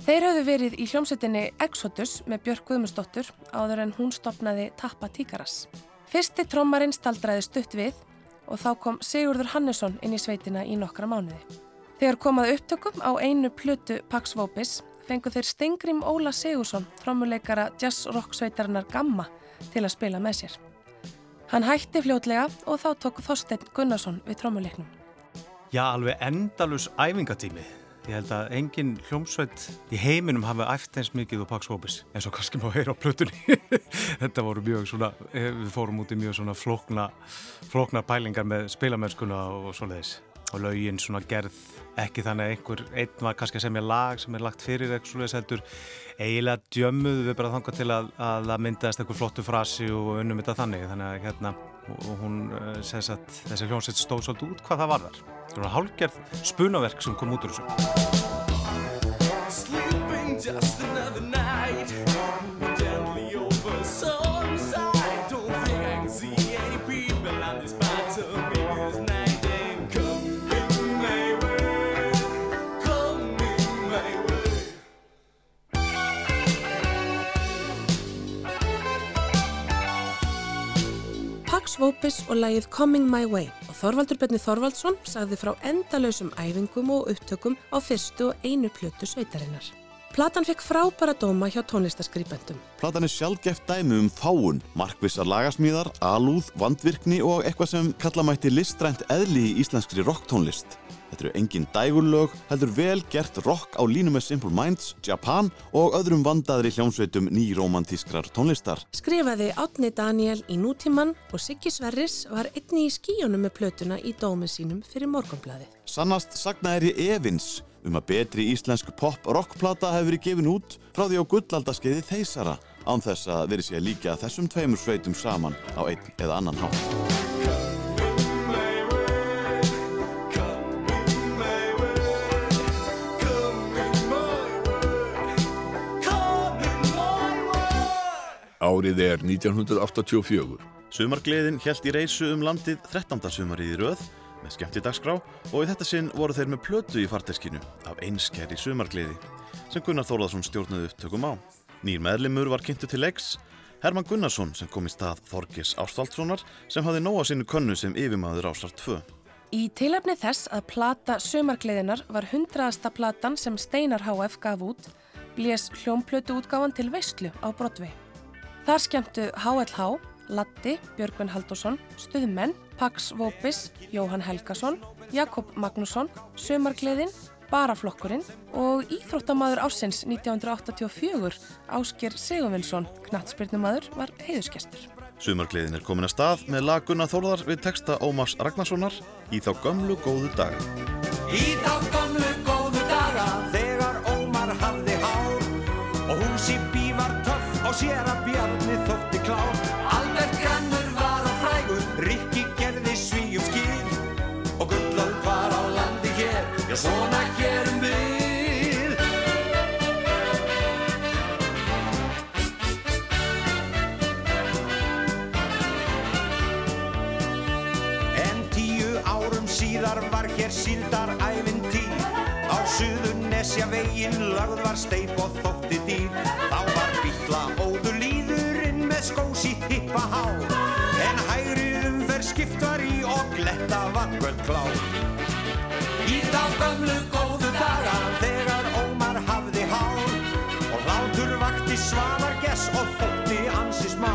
Þeir höfðu verið í hljómsveitinni Exodus með Björk Guðmundsdóttur áður en hún stopnaði Tappa Tíkaras. Fyrsti trommarinn staldraði stutt við og þá kom Sigurður Hannesson inn í sveitina í nokkra mánuði. Þegar komað upptökum á einu plötu Pax Vopis fengu þeir Stengrim Óla Sigursson, trommuleikara jazz-rock sveitarinnar Gamma, til að spila með sér. Hann hætti fljótlega og þá tók Þorstein Gunnarsson við trommuleiknum. Já, alveg endalus æfingatími. Ég held að engin hljómsveit í heiminum hafi æft eins mikið og Pax Vopis eins og kannski má heyra á plötunni. Þetta voru mjög svona, eh, við fórum út í mjög svona flókna, flókna pælingar með spilamennskuna og svoleiðis. Og laugin svona gerð ekki þannig að einhver, einn var kannski að semja lag sem er lagt fyrir eitthvað svoleiðis heldur. Eiginlega djömmuðu við bara þangað til að, að það myndaðist einhver flottu frasi og unnum þetta þannig. Þannig að hérna, og hún eh, segis að þessi hljómsveit stóð svolítið út hvað það var þar. Það var hálgerð spunaverk sem kom út úr þessu. Pax Vopis og lagið Coming My Way og Þorvaldur Bjarni Þorvaldsson sagði frá endalausum æfingum og upptökum á fyrstu og einu plötu sveitarinnar. Platan fekk frábæra dóma hjá tónlistaskrýpendum. Platan er sjálfgeft dæmi um fáun, markvissar lagasmíðar, alúð, vandvirkni og eitthvað sem kalla mætti listrænt eðli í íslenskri rocktónlist. Þetta eru engin dægurlög, heldur vel gert rock á línu með Simple Minds, Japan og öðrum vandaðri hljómsveitum nýromantískrar tónlistar. Skrifaði Átni Daniel í nútíman og Siggi Sverris var einni í skíunum með plötuna í dómi sínum fyrir morgunblæði. Sannast sagna er ég evins um að betri íslensk pop-rockplata hefur verið gefin út frá því á gullaldaskeiði þeysara án þess að verið sé líka þessum tveimur sveitum saman á einn eða annan hátt. Árið er 1984. Sumargleðin hjælt í reysu um landið 13. sumarið í röð með skemmtidagskrá og í þetta sinn voru þeir með plötu í farteskinu af einskæri sumargleði sem Gunnar Þórðarsson stjórnaði upptökum á. Nýr meðlimur var kynntu til leiks, Herman Gunnarsson sem kom í stað Þorgis Ástvaldssonar sem hafði nóa sínu könnu sem yfirmaður ásar 2. Í tilefni þess að plata Sumargleðinar var hundraðasta platan sem Steinar HF gaf út, blés hljómplötu útgáfan til veistlu á Broadway. Þar skemmtu HLH, Latti, Björgvin Haldursson, Stuðmenn, Pax Vopis, Jóhann Helgason, Jakob Magnússon, Sumargleðin, Baraflokkurinn og Íþróttamaður ársins 1984, Ásker Sigurvinsson, knattspyrnumadur, var heiðusgestur. Sumargleðin er komin að stað með lag Gunnar Þórðar við texta Ómars Ragnarssonar í þá gömlu góðu daga. Í þá gamlu góðu daga Þegar Ómar hafði hár Og hún og sér að Bjarni þótti klár. Albert Grannur var á frægur Rikki gerði svíum skil og gullöld var á landi hér. Já svona gerum við. En tíu árum síðar var hér síldar ævintýr Á suðurnesja veginn lagð var steip og þótti dýr. Þá var býtla óður líðurinn með skósít hippa há. En hægri umferð skipt var í og gletta var kvöld klá. Í þá gömlu góðu daga þegar Ómar hafði hár. Og hlátur vakti svalar gess og þótti ansi smá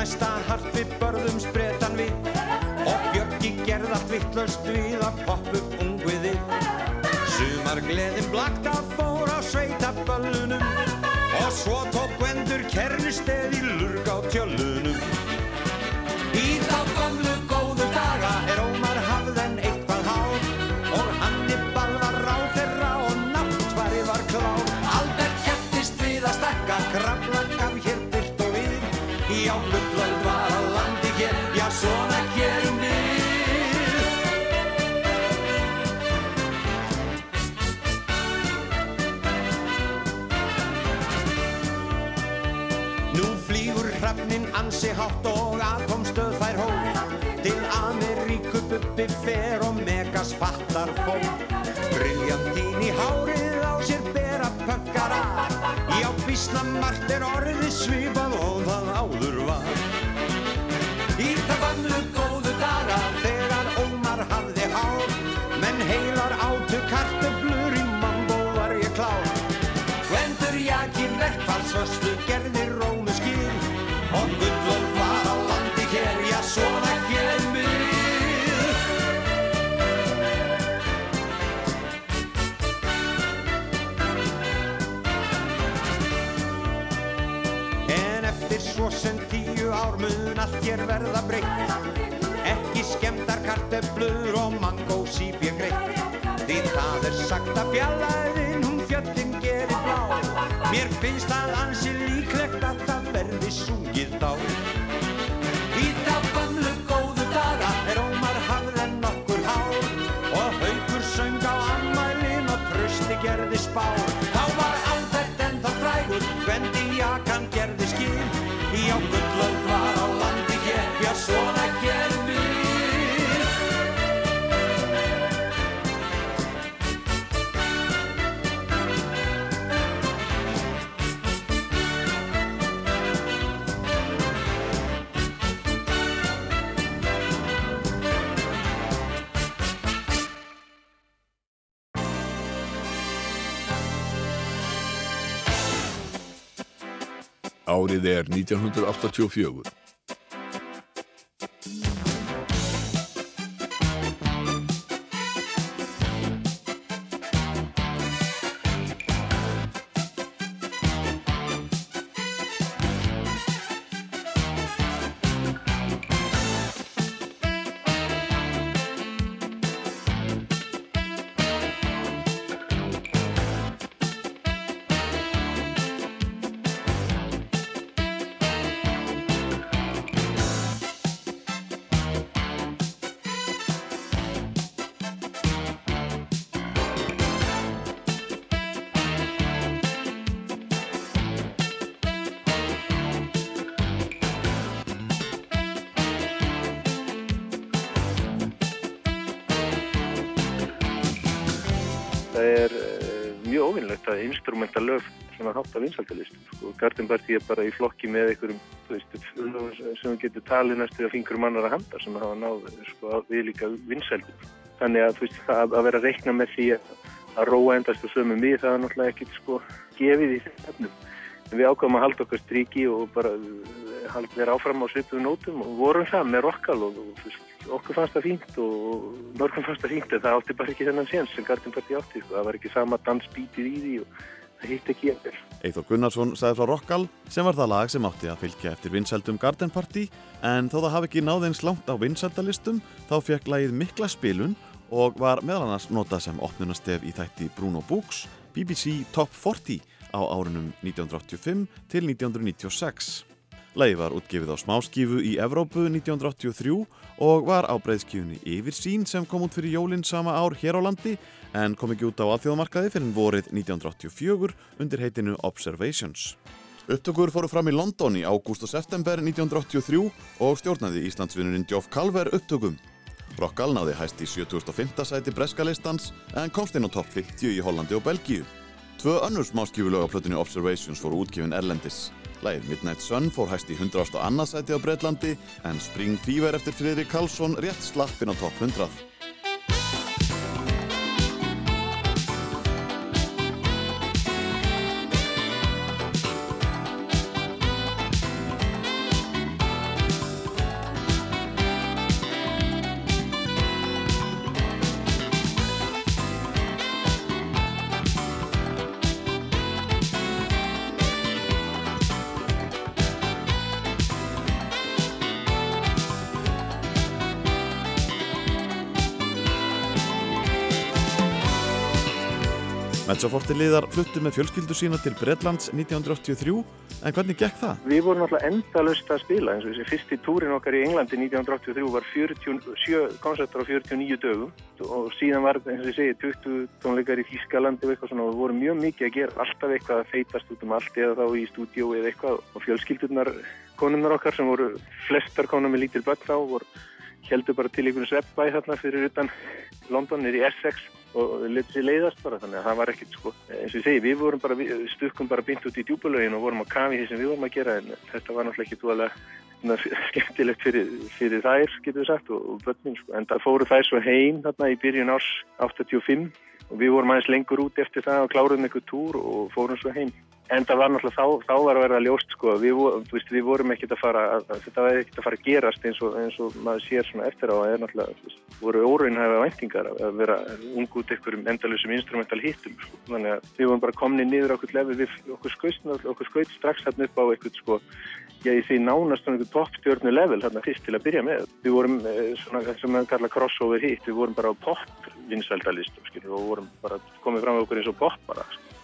næsta hart við börðum spretan við. Og Björki gerð allt vittlaust við að poppu ungviði Sumar gleðin blakta fór á sveita böllunum Og svo tók Gvendur kernisteð í lurg á tjöllunum. Í þá gamlu hátt og atomstöð fær hó Til Ameríku bubbi fer og megas fattar fó Briljantín í hárið á sér bera pökkara. Já, bísna margt er orðið svipað og það áður var. Í það gamlu góðu daga þegar Ómar hafði hár Menn heilar átu kartöflur í mambo var ég klár. Gvendur jakir verkfallsvöslu gerði mun allt hér verða breytt. Ekki skemmtar kartöflur og mangó sípja greitt. Því það er sagt að fjallaðin hún fjöllin gerir blá. Mér finnst það ansi líklegt að það verði sungið þá. Í þá gamlu góðu daga er Ómar hafðen nokkur hár Og haukur söng á ammælin og trösti gerði spár Þá var Albert ennþá frægur, Gvendi jakan svona gerum við Árið er 1984. að instrumenta lög sem er hátt af vinsaldalistum. Sko. Garden Party er bara í flokki með einhverjum sem við getum talið næstu að fingur mannara handa sem hafa náð sko, við líka vinsaldum. Þannig að, veist, að, að vera að reikna með því að, að róa endast og sömum við, það er náttúrulega ekkit sko, gefið í þessum. En við ákvæmum að halda okkar stríki og bara uh, halda þér áfram á svipuðu nótum og vorum það með rockal og, og veist, okkur fannst það fínt og mörgum fannst það fínt en það átti bara ekki þennan séns sem Garden Party átti sko. það var ekki sama dansbítið í því og hitt ekki eftir Eithor Gunnarsson sagði frá Rockall sem var það lag sem átti að fylgja eftir vinsældum Garden Party en þó það hafi ekki náð eins langt á vinsældalistum þá fekk lagið mikla spilun og var meðal annars notað sem opnunastef í þætti Bruno Books BBC Top 40 á árunum 1985 til 1996. Lagið var útgefið á smáskífu í Evrópu 1983 og var á breyðskífunni Yfirsýn sem kom út fyrir jólinn sama ár hér á landi en kom ekki út á alþjóðamarkaði fyrir vorið 1984 undir heitinu Observations. Upptökur fóru fram í London í ágúst og september 1983 og stjórnaði Íslandsvinnurinn Geoff Calver upptökum. Rockall náði hæst í 75. sæti breskalistans en komst inn á topp 50 í Hollandi og Belgíu. Tvö önnur smáskífulög á plötunni Observations fóru útgefin Erlendis. Lægið Midnight Sun fór hæst í 100. og annað sæti á Breitlandi en Spring Fever eftir Friðrik Karlsson rétt slappin á topp 100. Mezzoforti liðar fluttu með fjölskyldu sína til Bretlands 1983 en hvernig gekk það? Við vorum alltaf endalust að spila. Eins og þessi fyrsti túrin okkar í Englandi 1983 var 47 koncertar á 49 dögum. Og síðan var eins og ég segi 20 tónleikar í Þískalandi og eitthvað svona. Og við vorum mjög mikið að gera alltaf eitthvað að feitast út um allt eða þá í stúdíó eða eitthvað. Og fjölskyldunar konunnar okkar sem voru flestar konum með lítil börn þá heldur bara til einhvern sveppbæ þarna fyrir utan London er í Essex og letið sér leiðast bara þannig að það var ekkert sko. Eins og ég segi við vorum bara við stukkum bara bynt út í djúbulögin og vorum að kafi því sem við vorum að gera en þetta var náttúrulega ekki dúalega skemmtilegt fyrir, fyrir þær getur við sagt og, og börnin sko. En það fóru þær svo heim þarna í byrjun árs 85 og við vorum aðeins lengur út eftir það og kláruðum einhver túr og fórum svo heim en það var náttúrulega þá, þá var að verða ljóst sko við, veist, við vorum ekkert að fara þetta var ekkert að fara að gerast eins og, eins og maður sér svona eftir á að er náttúrulega veist, voru óraunhæfa væntingar að, vera ung út einhverjum endalusum instrumental hittum sko. þannig að við vorum bara komni niður á okkur lefi við okkur skaut strax þarna upp á eitthvað sko Já, ég því nánast svona einhver toppstjörnu level þarna fyrst til að byrja með. Við vorum eh, svona það sem maður kalla crossover hit, við vorum bara á pop vinsældalistum, skilur, og vorum bara komið fram með okkur eins og pop bara, sko.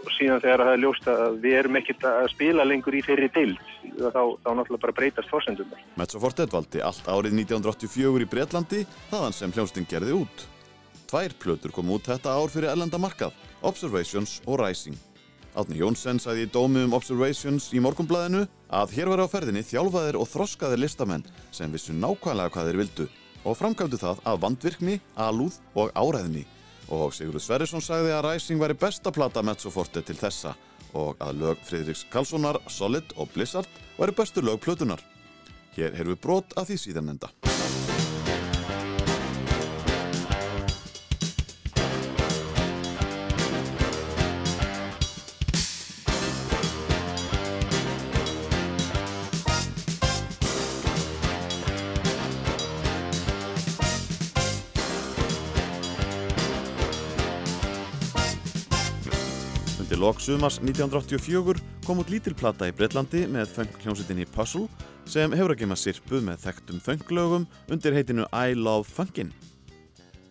Og síðan þegar það er ljóst að við erum ekkert að spila lengur í þeirri deild, þá, þá náttúrulega bara breytast fórsendum. Mezzoforte dvaldi allt árið 1984 í Bretlandi þaðan sem hljómsdyn gerði út. Tvær plötur kom út þetta ár fyrir ellenda markað, Observations og Rising. Átni Jónsson sagði í dómi um Observations í morgunblæðinu að hér var á ferðinni þjálfaðir og þroskaðir listamenn sem vissu nákvæmlega hvað þeir vildu og framkvæmdu það af vandvirkni, alúð og áræðni. Og Sigurður Sverrisson sagði að Rising væri besta plata Mezzoforte til þessa og að lög Friðriks Karlssonar, Solid og Blizzard væri bestu lög plötunar. Hér heyrðum við brot af því síðan enda. Undir lok sumars 1984 kom út lítil plata í Breitlandi með funk hljómsveitinni Puzzle sem hefur að gema sirpu með þekktum funklögum undir heitinu I Love Funkin.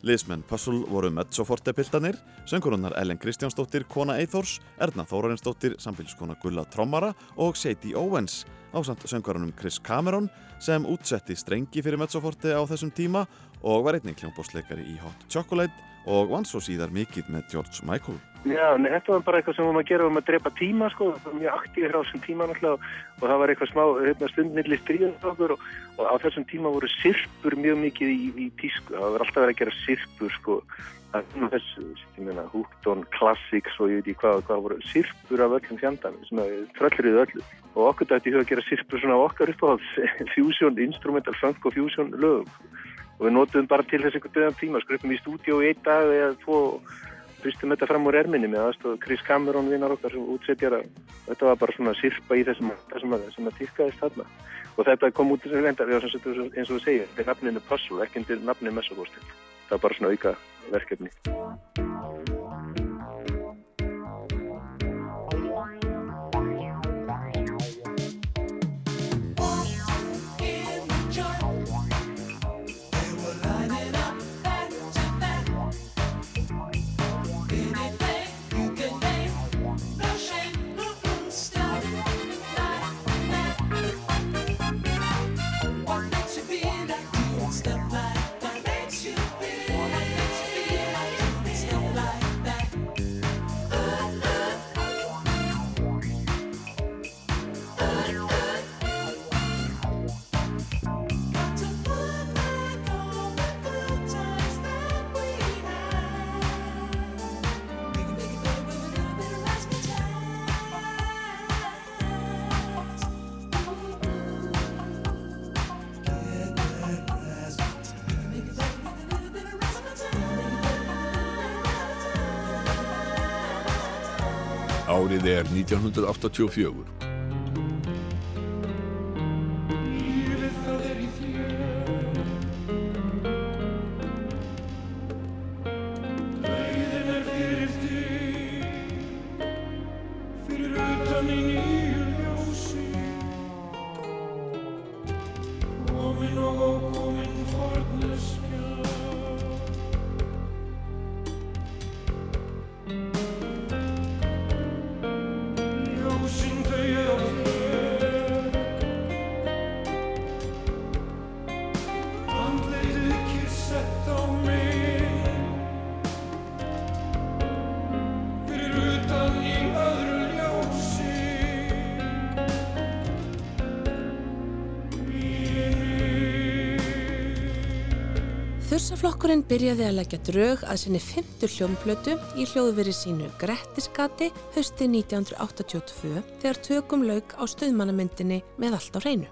Liðsmenn Puzzle voru mezzoforte piltanir, söngurunnar Ellen Kristjánsdóttir, kona Eithors, Erna Þórarinsdóttir, samfélskona Gulla Trommara og Sadie Owens ásamt söngurunum Chris Cameron sem útsetti strengi fyrir mezzoforte á þessum tíma og var einnig kljómbósleikari í Hot Chocolate og vann svo síðar mikið með George Michael. Já, nei, þetta var bara eitthvað sem við varum að gera um að drepa tíma, sko, það var mjög aktífir á þessum tíma náttúrulega og það var eitthvað smá hérna, stundmilli stríðan okkur og, og á þessum tíma voru sirpur mjög mikið í, í tísku, það var alltaf verið að gera sirpur, sko, það þessu, ég meina, Hookton, Classics og ég veit ekki hvað, hvað voru sirpur af öllum fjandan, að tröllriðu öllu. Og okkur dætti í hug að gera sirpur svona á okkar uppáhalds, fusion, instrumental, funk og fusion lögum og við notuðum bara til þess einhvern döðan tíma, skrupum í stúdíu í einn dag eða tvo hristum þetta fram úr erminni með aðstof Chris Cameron vinnar okkar sem útsetjara. Þetta var bara svona sirpa í þessum sem að, að týrkaðist þarna. Og þetta kom út sem sagt, eins og þú segir, þetta er nafninu Puzzle, ekki undir nafninu Messabóstil. Það var bara svona auka verkefni. Árið er 1984. Lífið Þursaflokkurinn byrjaði að leggja drög að sinni fymtu hljómplötu í hljóðveri sínu Grettiskati haustið 1982 þegar tökum lauk á stöðmannamyndinni með allt á hreinu.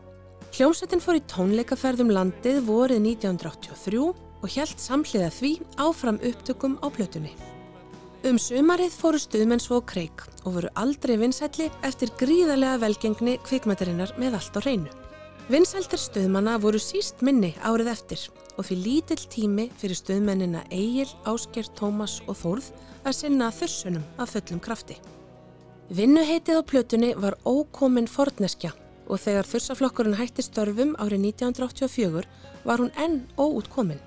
Hljómsettin fór í tónleikaferðum landið vorið 1983 og hjælt samhliða því áfram upptökum á plötunni. Um sumarið fóru stuðmenn svo kreik og voru aldrei vinsælli eftir gríðarlega velgengni kvikmættarinnar með allt á hreinu. Vinsæltir stuðmanna voru síst minni árið eftir og því lítill tími fyrir stuðmennina Egil, Ásker, Tómas og Þórð að sinna þursunum af fullum krafti. Vinnuheitið á plötunni var ókomin forneskja og þegar þursaflokkurinn hætti störfum árið 1984 var hún enn óútkomin.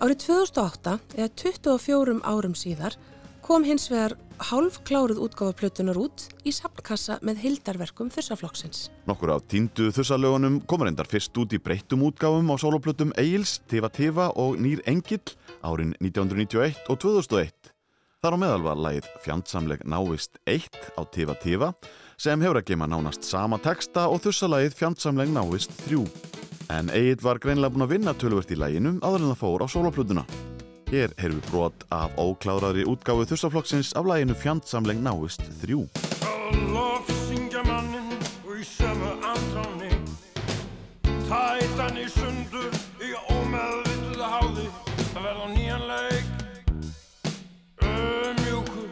Árið 2008, eða 24 árum síðar, kom hins vegar hálf kláruð útgáfa plötunar út í sapnkassa með hildarverkum þursaflokksins. Nokkur af tíndu þussalögunum komur endar fyrst út í breyttum útgáfum á soloplötum Egils, Tiva Tiva og Nýr Engill árin 1991 og 2001. Þar á meðal var lagið Fjandsamleg návist 1 á Tiva Tiva sem hefur að geima nánast sama texta og þussalagið Fjandsamleg návist 3. En Egil var greinlega búin að vinna tölvört í laginu áður en það fór á soloplötuna. Hér heyrðum við brot af ókláraðri útgáfu þursaflokksins af laginu Fjandsamleg návist 3. Og lofsyngja mannin og í sömu andráni Tætan í sundur í ómeðvituða háði að verða á nýjan leik Ömjúkur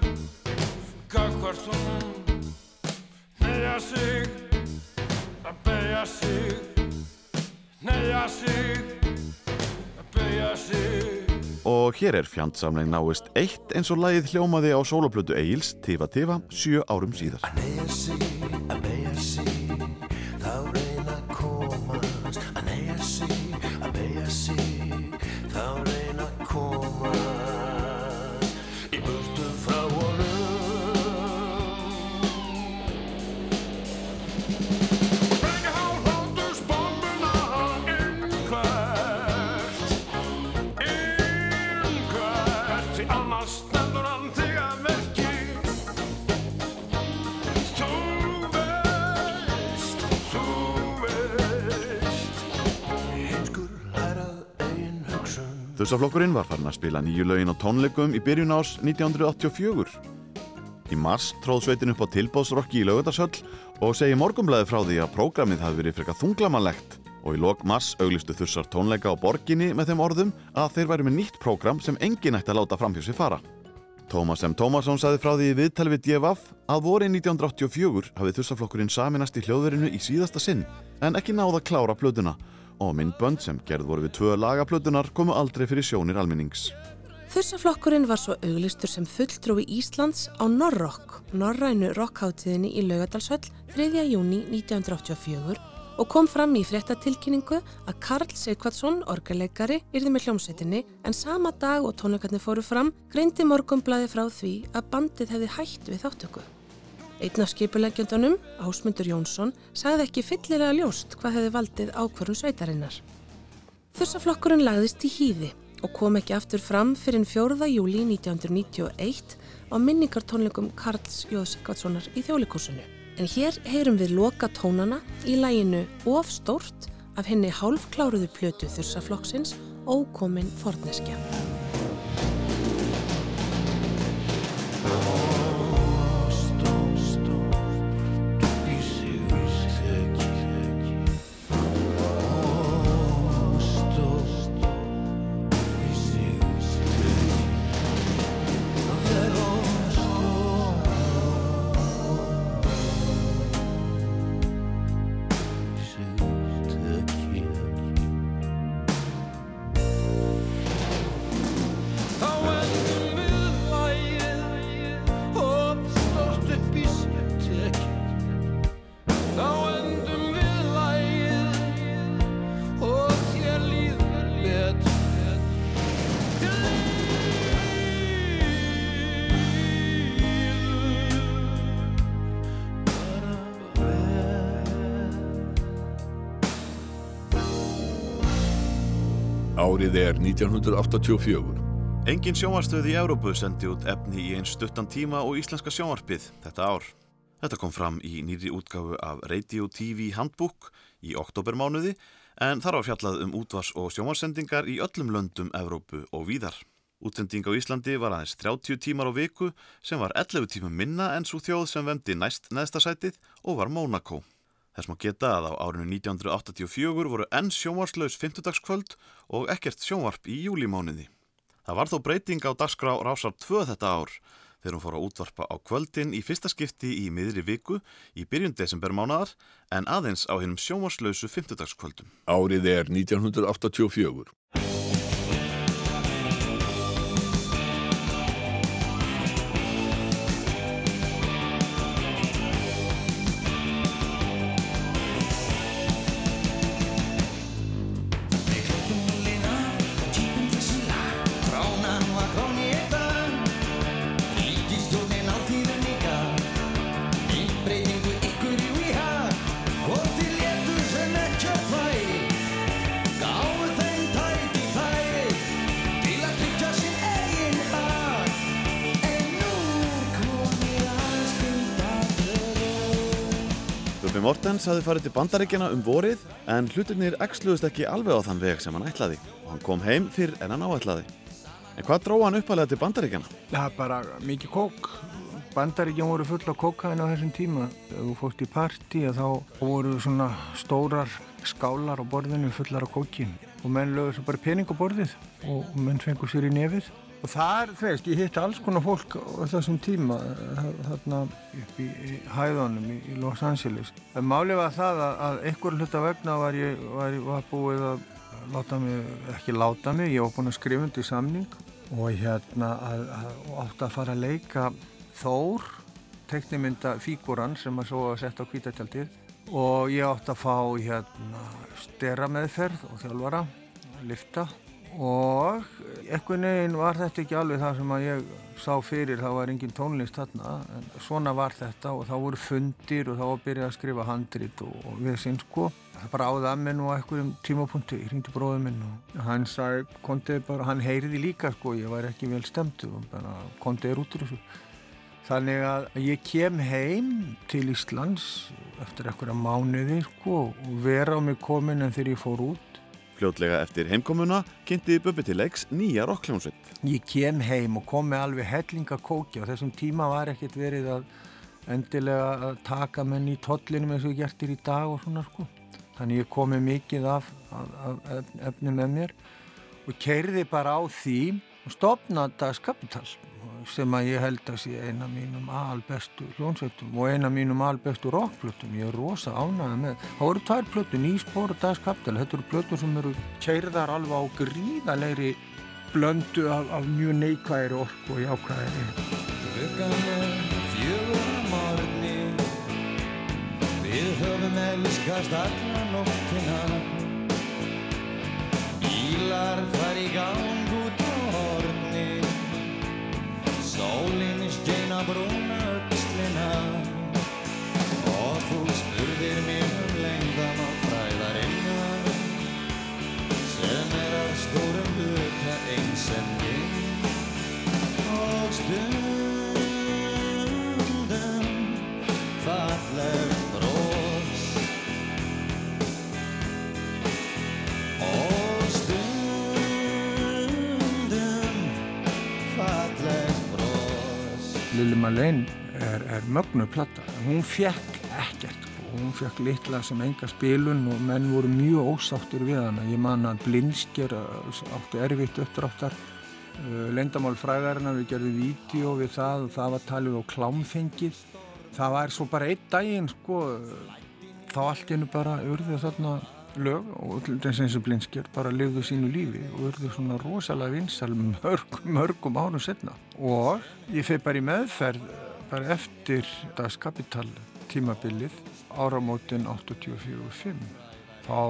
gagvart honum Neyja sig að beigja sig Neyja sig að beigja sig Og hér er fjandsamleg náist eitt eins og lagið hljómaði á soloplötu Egils Tiva Tiva sjö árum síðar. Þursaflokkurinn var farin að spila nýju lögin á tónleikum í byrjun ás 1984. Í mars tróð sveitin upp á tilbóðsrokki í lögutarsöll og segi morgumblæði frá því að prógramið hafi verið frekar þunglamanlegt og í lok mars auglistu þursar tónleika á borginni með þeim orðum að þeir væri með nýtt prógram sem enginn ætti að láta framhjá sér fara. Tómas M. Tómasson saði frá því í viðtali við DFF að vorin 1984 hafið þursaflokkurinn saminast í hljóðverinu í síðasta sinn en ekki náða að klára plötuna og myndbönd sem gerð voru við tvö lagaplötunar komu aldrei fyrir sjónir almennings. Þursaflokkurinn var svo auglistur sem fulltrúi Íslands á Norrock, norrænu rockháttíðinni í Laugadalshöll 3. júni 1984 og kom fram í fréttatilkynningu að Karl Seikvatsson, orgeleikari, yrði með hljómsveitinni en sama dag og tónleikarnir fóru fram greindi morgumblaði frá því að bandið hefði hætt við þáttöku. Einn af skipulegjöndunum, Ásmundur Jónsson, sagði ekki fyllilega ljóst hvað hefði valdið ákvörun sveitarinnar. Þursaflokkurinn lagðist í hýði og kom ekki aftur fram fyrir 4. júli 1991 á minningartónleikum Karls Jóðsikvatssonar í þjólikúsinu. En hér heyrum við loka tónana í læginu Of stórt af henni hálfkláruðu plötu Þursaflokksins Ókomin forneskja. Árið er 1984. Engin sjónvarstöð í Európu sendi út efni í einn stuttan tíma og íslenska sjónvarpið þetta ár. Þetta kom fram í nýri útgáfu af Radio TV Handbook í oktobermánuði en þar var fjallað um útvars- og sjónvarsendingar í öllum löndum Evrópu og víðar. Útsending á Íslandi var aðeins 30 tímar á viku sem var 11 tímum minna en svo þjóð sem vemdi næst neðsta sætið og var Monaco. Þess má geta að á árinu 1984 voru enn sjónvarslaus 50 og ekkert sjónvarp í júlimániði. Það var þó breyting á dagskrá rásar 2 þetta ár þegar hún fór að útvarpa á kvöldin í fyrsta skipti í miðri viku í byrjun desembermánaðar en aðeins á hennum sjónvarslausu 50 kvöldum. Árið er 1984. Mortens hafði farið til bandaríkjana um vorið en hlutirnir eksluðust ekki alveg á þann veg sem hann ætlaði og hann kom heim fyrr en hann áætlaði. En hvað dróð hann uppalega til bandaríkjana? Það er bara mikið kók. Bandaríkjum voru full af kókain á þessum tíma. Ef þú fórst í partí þá voru svona stórar skálar á borðinu fullar af kókin og menn lögur svo bara pening á borðið og menn fengur sér í nefið. Og þar, þú veist, ég hitti alls konar fólk á þessum tíma þa- þarna upp í, í hæðunum í, í Los Angeles. Málið var það að, að einhver hluta vegna var ég var, var búið að láta mig, ekki láta mig, ég var búin að skrifa undir samning. Og hérna að, að, og átti að fara að leika Þór, teknimynda fígúran sem að svo að setja á kvítatjaldið og ég átti að fá hérna stera meðferð og þjálfara, lifta og einhvern veginn var þetta ekki alveg það sem að ég sá fyrir, það var engin tónlist þarna en svona var þetta og þá voru fundir og þá var byrjað að skrifa handrit og, og við sinn sko. Það bara áði að minn og einhverjum tímapunkti ég hringdi bróðum minn og hann sagði kontið bara, hann heyriði líka sko ég var ekki vel stemtu kontið er út úr þessu. Þannig að ég kem heim til Íslands eftir einhverja mánuði sko og vera á mig komin en þegar ég fór út Fljótlega eftir heimkomuna kynnti Bubbi til leiks nýja rockljónsveit. ég kem heim og kom með alveg hellinga kóki og þessum tíma var ekkert verið að endilega að taka menn í tollinum eins og ég gertir í dag og svona sko. Þannig ég kom með mikið af, af, af ef- efni með mér og keirði bara á því og stopnaði Dags Kapital sem að ég held að sé eina mínum albestu hljónsveitum og eina mínum albestu rockplötum. Ég er rosa ánægða með. Það voru tvær plötu, Nýspor og Das Kapital. Þetta eru plötu sem eru keirðar alveg á gríðalegri blöndu af, af mjög neikvæðri orku og morgni Við höfum elskast alla nóttina Bílar fær í Sólinn skeina brúna öxlina Lili Marlene er, er mögnu platta. Hún fekk ekkert og hún fekk litla sem enga spilun og menn voru mjög ósáttur við hana. Ég man að Blinsker áttu erfitt uppdráttar. Lendamál fræðarinn við gerðum vídeo við það og það var talið á klámfengið. Það var svo bara einn daginn sko, þá allt innu bara urðu þarna lög og eins og Blinsker bara lifðu sínu lífi og urðu svona rosalega vinsal mörgum, mörgum árum setna. Og ég feg bara í meðferð bara eftir Das Kapital tímabilið áramótin 84-5 þá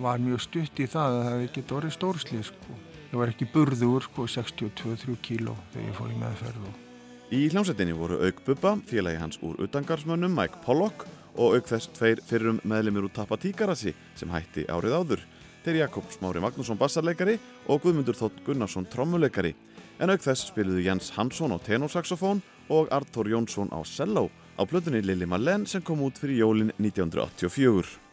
var mjög stutt í það að það hefði ekki orðið stórslið sko. ég var ekki burður sko 62-3 kíló þegar ég fór í meðferð og Í hljómsveitinni voru auk Bubba, félagi hans úr utangarsmönnum Mike Pollock og auk þess tveir fyrrum meðlimir úr Tappa Tíkarassi sem hætti árið áður. Þeir Jakob Smári Magnússon bassarleikari og Guðmundur Þótt Gunnarsson trommuleikari. En auk þess spiluðu Jens Hansson á tenorsaxofón og Artur Jónsson á cello á plötunni Lili Marlene sem kom út fyrir jólin 1984.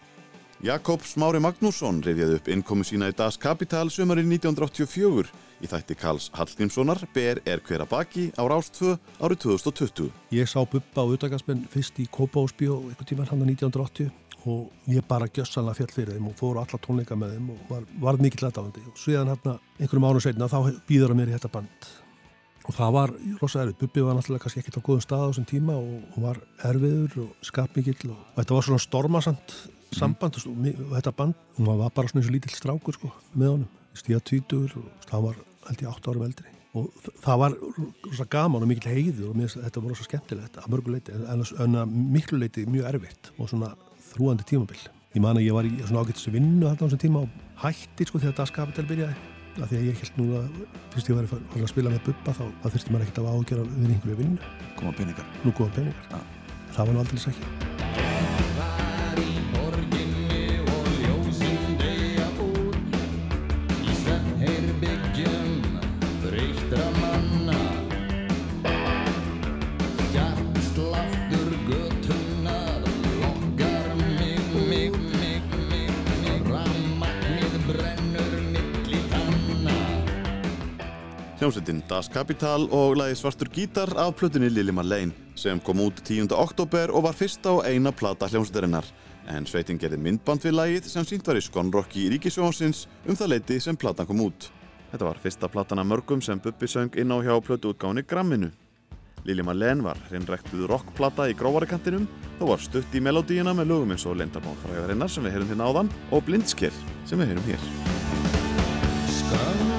Jakob Smári Magnússon reyðjaði upp innkomu sína í Das Kapital sömarinn 1984 í þætti Karls Hallgrímssonar Ber er hver að baki á Rástfö árið 2020. Ég sá Bubba og Utagarsmenn fyrst í Kópásbjó einhvern tíman hann 1980 og ég bara gjössanlega fjall fyrir þeim og fór alla tónleika með þeim og var, var mikill aðdáðandi og síðan hérna einhverjum ánum setna þá býður að mér í þetta band. Og það var rosa erfið, Bubbi var náttúrulega kannski ekkert á góðum stað á þessum tíma og, og var erfiður og skapmikill og, og þetta var svona stormasand samband og, og, og þetta band, hún var bara svona eins og lítill strákur sko með honum, stíða tvítur og það var held ég 8 árum eldri. Og það var rosa gaman og mikill heiður og mér, þetta var rosa skemmtilegt að mörgu leiti en, en að miklu leiti mjög erfitt og svona þrúandi tímabil. Ég man að ég var í svona ágættis vinnu þarna á þessum tíma og hætti sko þegar Das Kapital byrjaði. Af því að ég held nú að fyrst ég var að, að spila með Bubba þá, þá þurfti maður ekkert að ágjöra við einhverju vinnu. Koma peningar. Nú koma peningar. Ja. Það var nú aldrei sækja Hljómsveitin Das Kapital og lagi Svartur gítar af plötunni Lili Marlene sem kom út 10. oktober og var fyrsta og eina plata hljómsveitarinnar. En sveitin gerði myndband við lagið sem sínt var í Skonrokki í Ríkisjónsins um það leiti sem platan kom út. Þetta var fyrsta platan af mörgum sem Bubbi söng inn á hjá plötuútgáni Gramminu. Lili Marlene var hreinræktuð rockplata í grófarikantinum þó var stutt í melodíuna með lögum eins og Lendabón fræðarinnar sem við heyrum hérna áðan og Blindsker sem við heyrum hér. Eins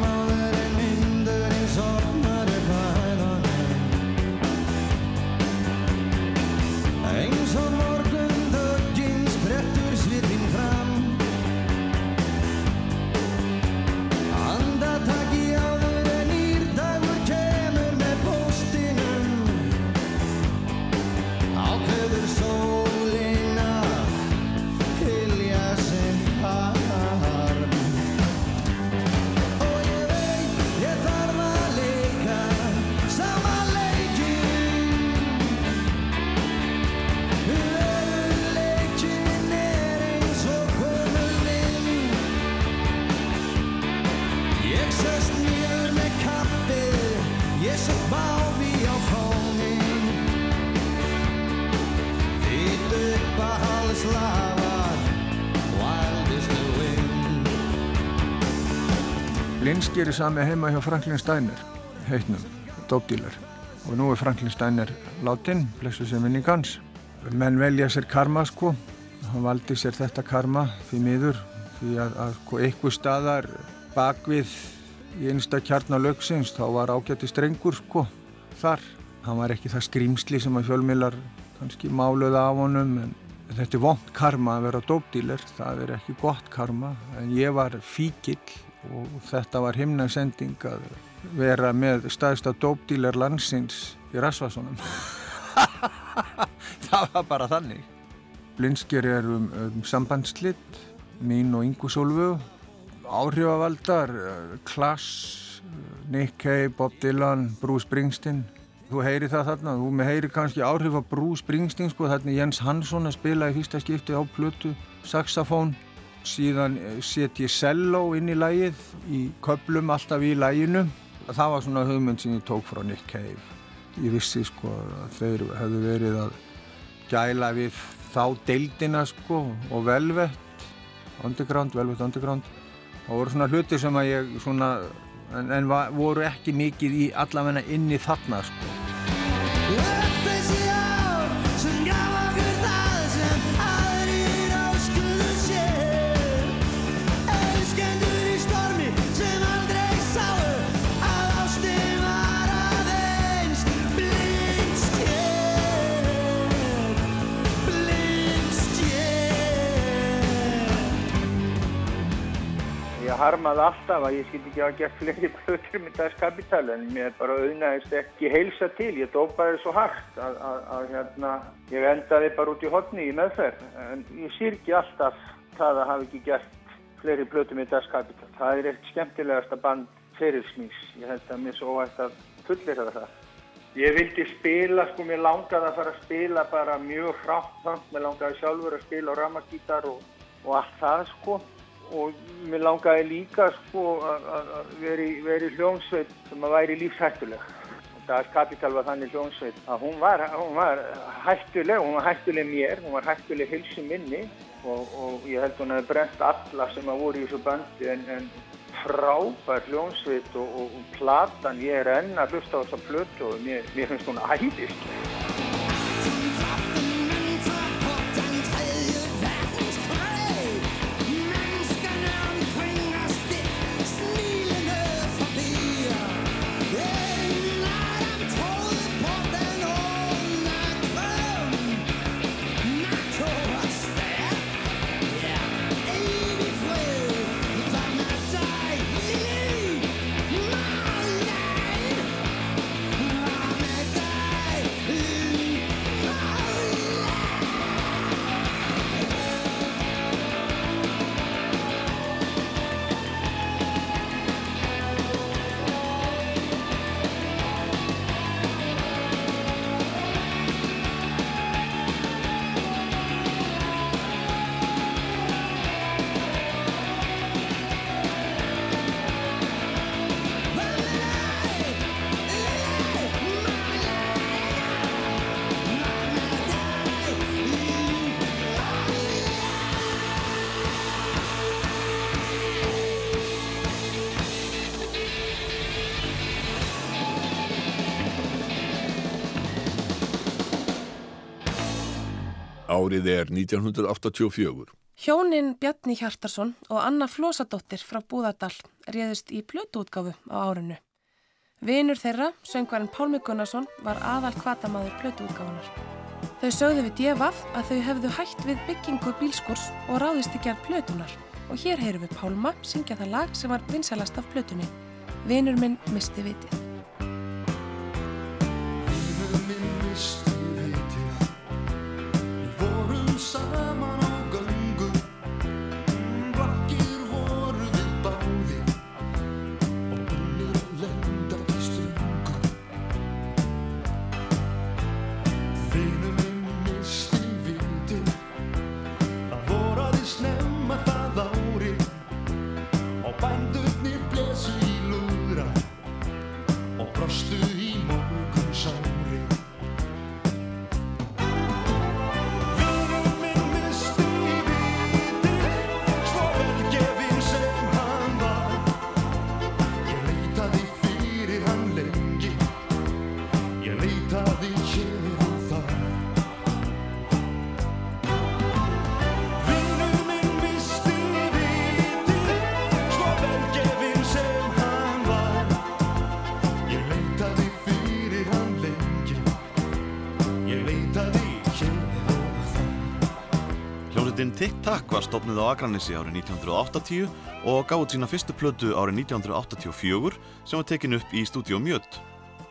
Blinsker er sami heima hjá Franklin Steiner heitnum, dópdílar og nú er Franklin Steiner látin, blessu sem minni gans. Menn velja sér karma sko, hann valdi sér þetta karma því miður, því að, að sko, eitthvað staðar bakvið í einsta kjarnalögsins þá var ágætti strengur sko þar. Hann var ekki það skrýmsli sem að fjölmiðlar kannski máluða af honum en þetta er vond karma að vera dópdíler, það er ekki gott karma en ég var fíkill og þetta var himnasending að vera með staðista dópdíler landsins í Rasvassonum. það var bara þannig. Blinsker er um, um sambandslitt, mín og Ingu Solvögu, áhrifavaldar, Klass, Nick Cave, Bob Dylan, Bruce Springsteen. Þú heyri það þarna, þú með heyri kannski áhrif af Bruce Springsteen, sko, þarna Jens Hansson að spila í fyrsta skipti á plötu, saxofón, síðan set ég cello inn í lægið, í köplum alltaf í læginu. Það var svona hugmynd sem ég tók frá Nick Cave. Ég vissi sko að þeir hefðu verið að gæla við þá deildina sko og Velvet, Underground, Velvet Underground. Það voru svona hluti sem að ég svona, en, en va, voru ekki mikið í allavegna inni þarna sko. Ég harmaði alltaf að ég skildi ekki hafa gert fleiri plötur með Das Kapital en mér bara auðnaðist ekki heilsa til. Ég dópaði svo hart að, að, að hérna, ég endaði bara út í hodni í meðferð. En ég sýrki alltaf það að hafa ekki gert fleiri plötur með Das Kapital. Það er eitt skemmtilegasta band ferilsmís. Ég held að mér svo óætt að fullera það. Ég vildi spila, sko, mér langaði að fara að spila bara mjög hrátt. Mér langaði sjálfur að spila á rammagítar og, og allt það, sko og mér langaði líka sko að að- að vera í, hljómsveit sem að væri lífshættuleg. Og Das Kapital var þannig hljómsveit að hún var, hún var hættuleg, hún var hættuleg mér, hún var hættuleg hilsu minni og, og ég held hún hefði brent alla sem að voru í þessu bandi en, en frábær hljómsveit og, og, og platan, ég er enn að hlusta á þessa plötu og mér, mér finnst hún æðist. Árið er 1984. Hjónin Bjarni Hjartarsson og Anna Flósadóttir frá Búðardal réðust í plötuútgáfu á árinu. Vinur þeirra, söngvarinn Pálmi Gunnarsson, var aðal kvatamaður plötuútgáfunar. Þau sögðu við djefaf að þau hefðu hætt við byggingu bílskurs og ráðist í gerð plötunar og hér heyrum við Pálma syngja það lag sem var vinsælast af plötunni. Vinur minn misti vitið. Vorum Tac var stopnið á Akranissi árið 1980 og gáði sína fyrstu plötu árið 1984 sem var tekin upp í stúdíu Mjöt.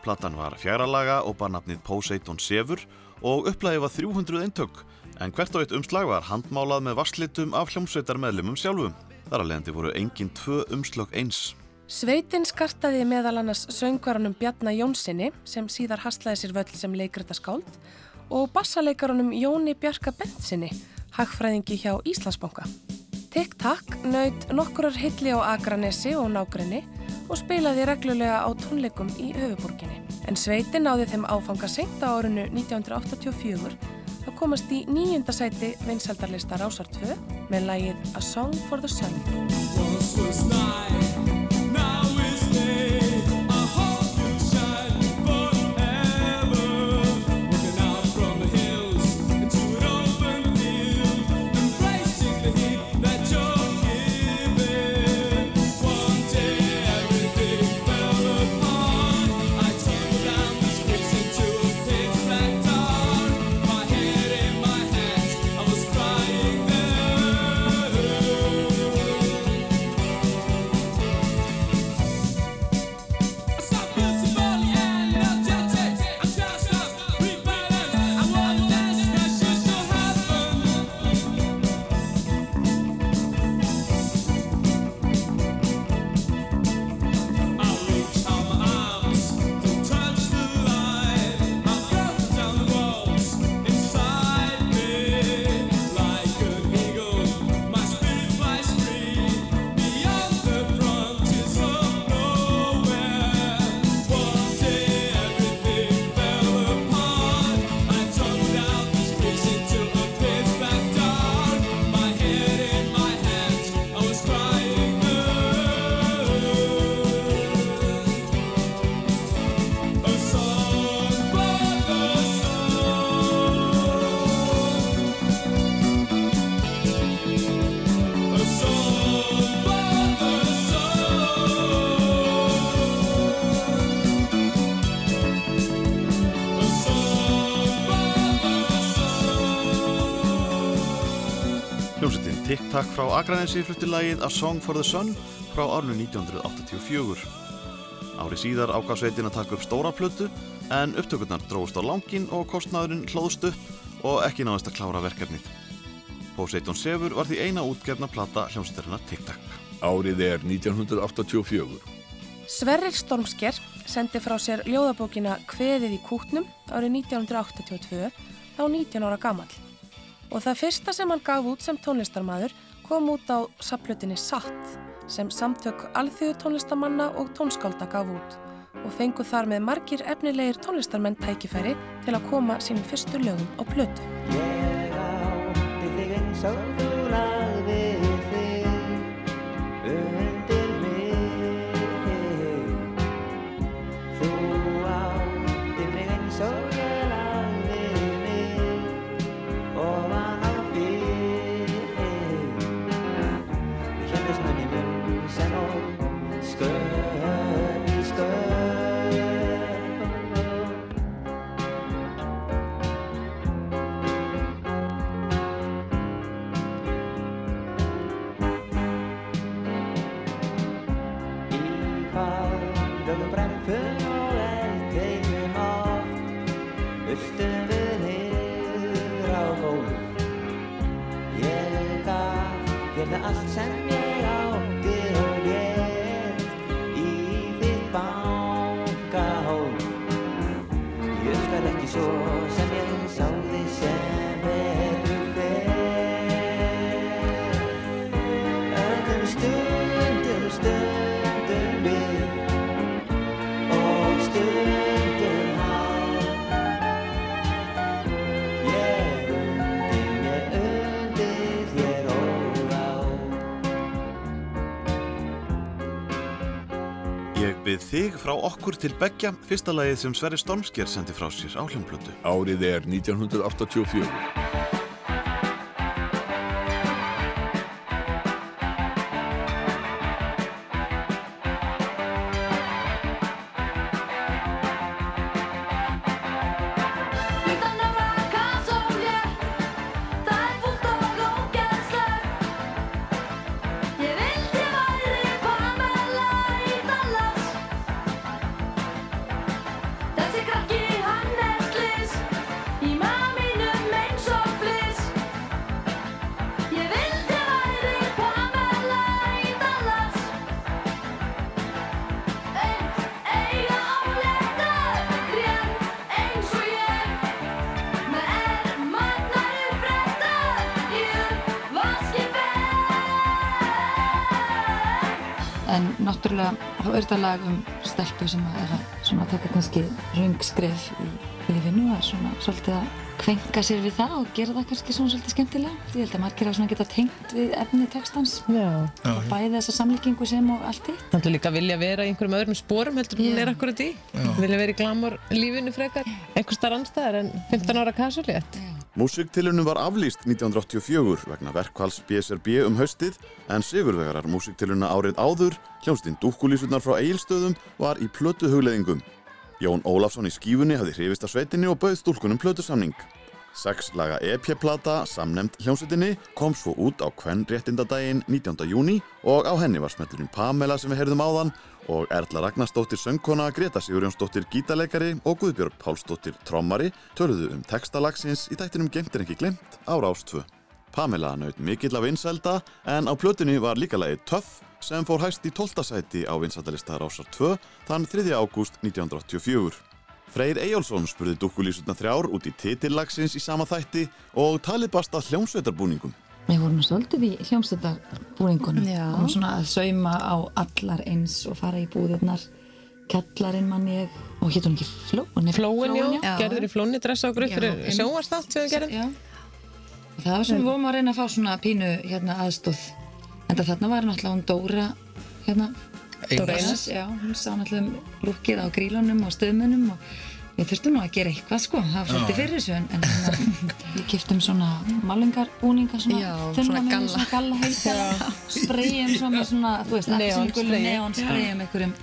Platan var fjáralaga og bar nafnið Poseidon Sefur og upplæði var 300 eintök en hvert á eitt umslag var handmálað með vasslitum af hljómsveitar meðlumum sjálfum. Þar að leiðandi voru engin tvö umslög eins. Sveitin skartaði meðal annars söngvaranum Bjarnar Jónssoni sem síðar haslaði sér völl sem leikritaskáld og bassaleikaranum Jóni Bjarka Bentsinni, hagfræðingi hjá Íslandsbanka. Tic-Tac naut nokkurar hilli á Akranesi og nágrinni og spilaði reglulega á tónleikum í höfuborginni. En sveitin náði þeim áfanga seint á árinu 1984 að komast í nýjunda sæti vinsaldarlista Rásar 2 með lægið A Song for the Sun. Tac frá Akranesi flutti lagið A Song for the Sun frá árnu 1984. Ári síðar ákvað sveitin að taka upp stóra plötu en upptökurnar dróðust á langin og kostnaðurinn hlóðst upp og ekki náðist að klára verkefnið. Poseidon Sefur var því eina útgefna plata hljómsveitarinnar Tic Tac. Árið er 1984. Sverrir Stormsker sendi frá sér ljóðabókina Kveðið í kútnum árið 1982, þá 19 ára gamall. Og það fyrsta sem hann gaf út sem tónlistarmaður kom út á saplutinni Satt sem samtök alþjóðu tónlistamanna og tónskálda gaf út og fengu þar með margir efnilegir tónlistarmenn tækifæri til að koma sínum fyrstu lögum á plötu. Þér Byrð þig frá okkur til beggja fyrsta lagið sem Sverri Stormsker sendi frá sér á hljómplötu. Árið er 1984. lag um stelpu sem að er að svona taka kannski röngskref í lífinu og svona svolítið að kvenka sér við það og gera það kannski svona svolítið skemmtilega. Ég held að margir hafa svona geta tengt við efni textans Já. og bæði þessa samlíkingu sem og allt hitt. Það er líka að vilja vera í einhverjum öðrum spórum heldur hún er akkurat í. Vilja vera í glamur lífinu frekar, einhvers þar anstæðar en 15 ára kasulétt. Músiktilunum var aflýst 1984 vegna verkvals BSRB um haustið en sigurvegarar músiktiluna árið áður, hljómsdinn dúkkulísurnar frá Egilstöðum, var í plötu hugleðingum. Jón Ólafsson í skífunni hafði hrifist af sveitinni og bauð stúlkunum plötusamning. Sex laga EP-plata, samnemnd hljómsveitinni, kom svo út á Kvenn réttindadaginn 19. júni og á henni var smellurinn Pamela sem við heyrðum áðan og Erla Ragnarsdóttir söngkona, Greta Sigurjónsdóttir gítarleikari og Guðbjörg Pálsdóttir trommari töluðu um textalagsins í tættinum Gengt er ekki glemt á Rástvö. Pamela naut mikill af vinselda en á plötunni var líka lagið Töff sem fór hæst í 12. sæti á vinsaldalista Rásar 2 þann 3. ágúst 1984. Freyr Eyjálsson spurði dúkkulísutna þrjár út í titillagsins í sama þætti og talið basta hljómsveitarbúningum. Við vorum svolítið í hljómsveitarbúningunum Já. og svona að sauma á allar eins og fara í búðirnar Kjallarinn mann ég og hétt hún ekki Flóin Flóin, já, gerður í flóni dressa okkur upp fyrir sjónvarstátt sem við gerðum. Já. Það var sem við vorum að reyna að fá svona pínu hérna aðstóð en þarna var náttúrulega hún Dóra hérna Dóra Einars, já, hún sá náttúrulega um lúkið á grílunum og stöðmunum og við þurftum nú að gera eitthvað sko, það var svolítið fyrir þessu en, en hérna, við kiptum svona malingarbúninga svona Já, þunna svona með galla. svona galla heitara spreyjum svona, svona, þú veist, Neonsprey. neonspreyjum einhverjum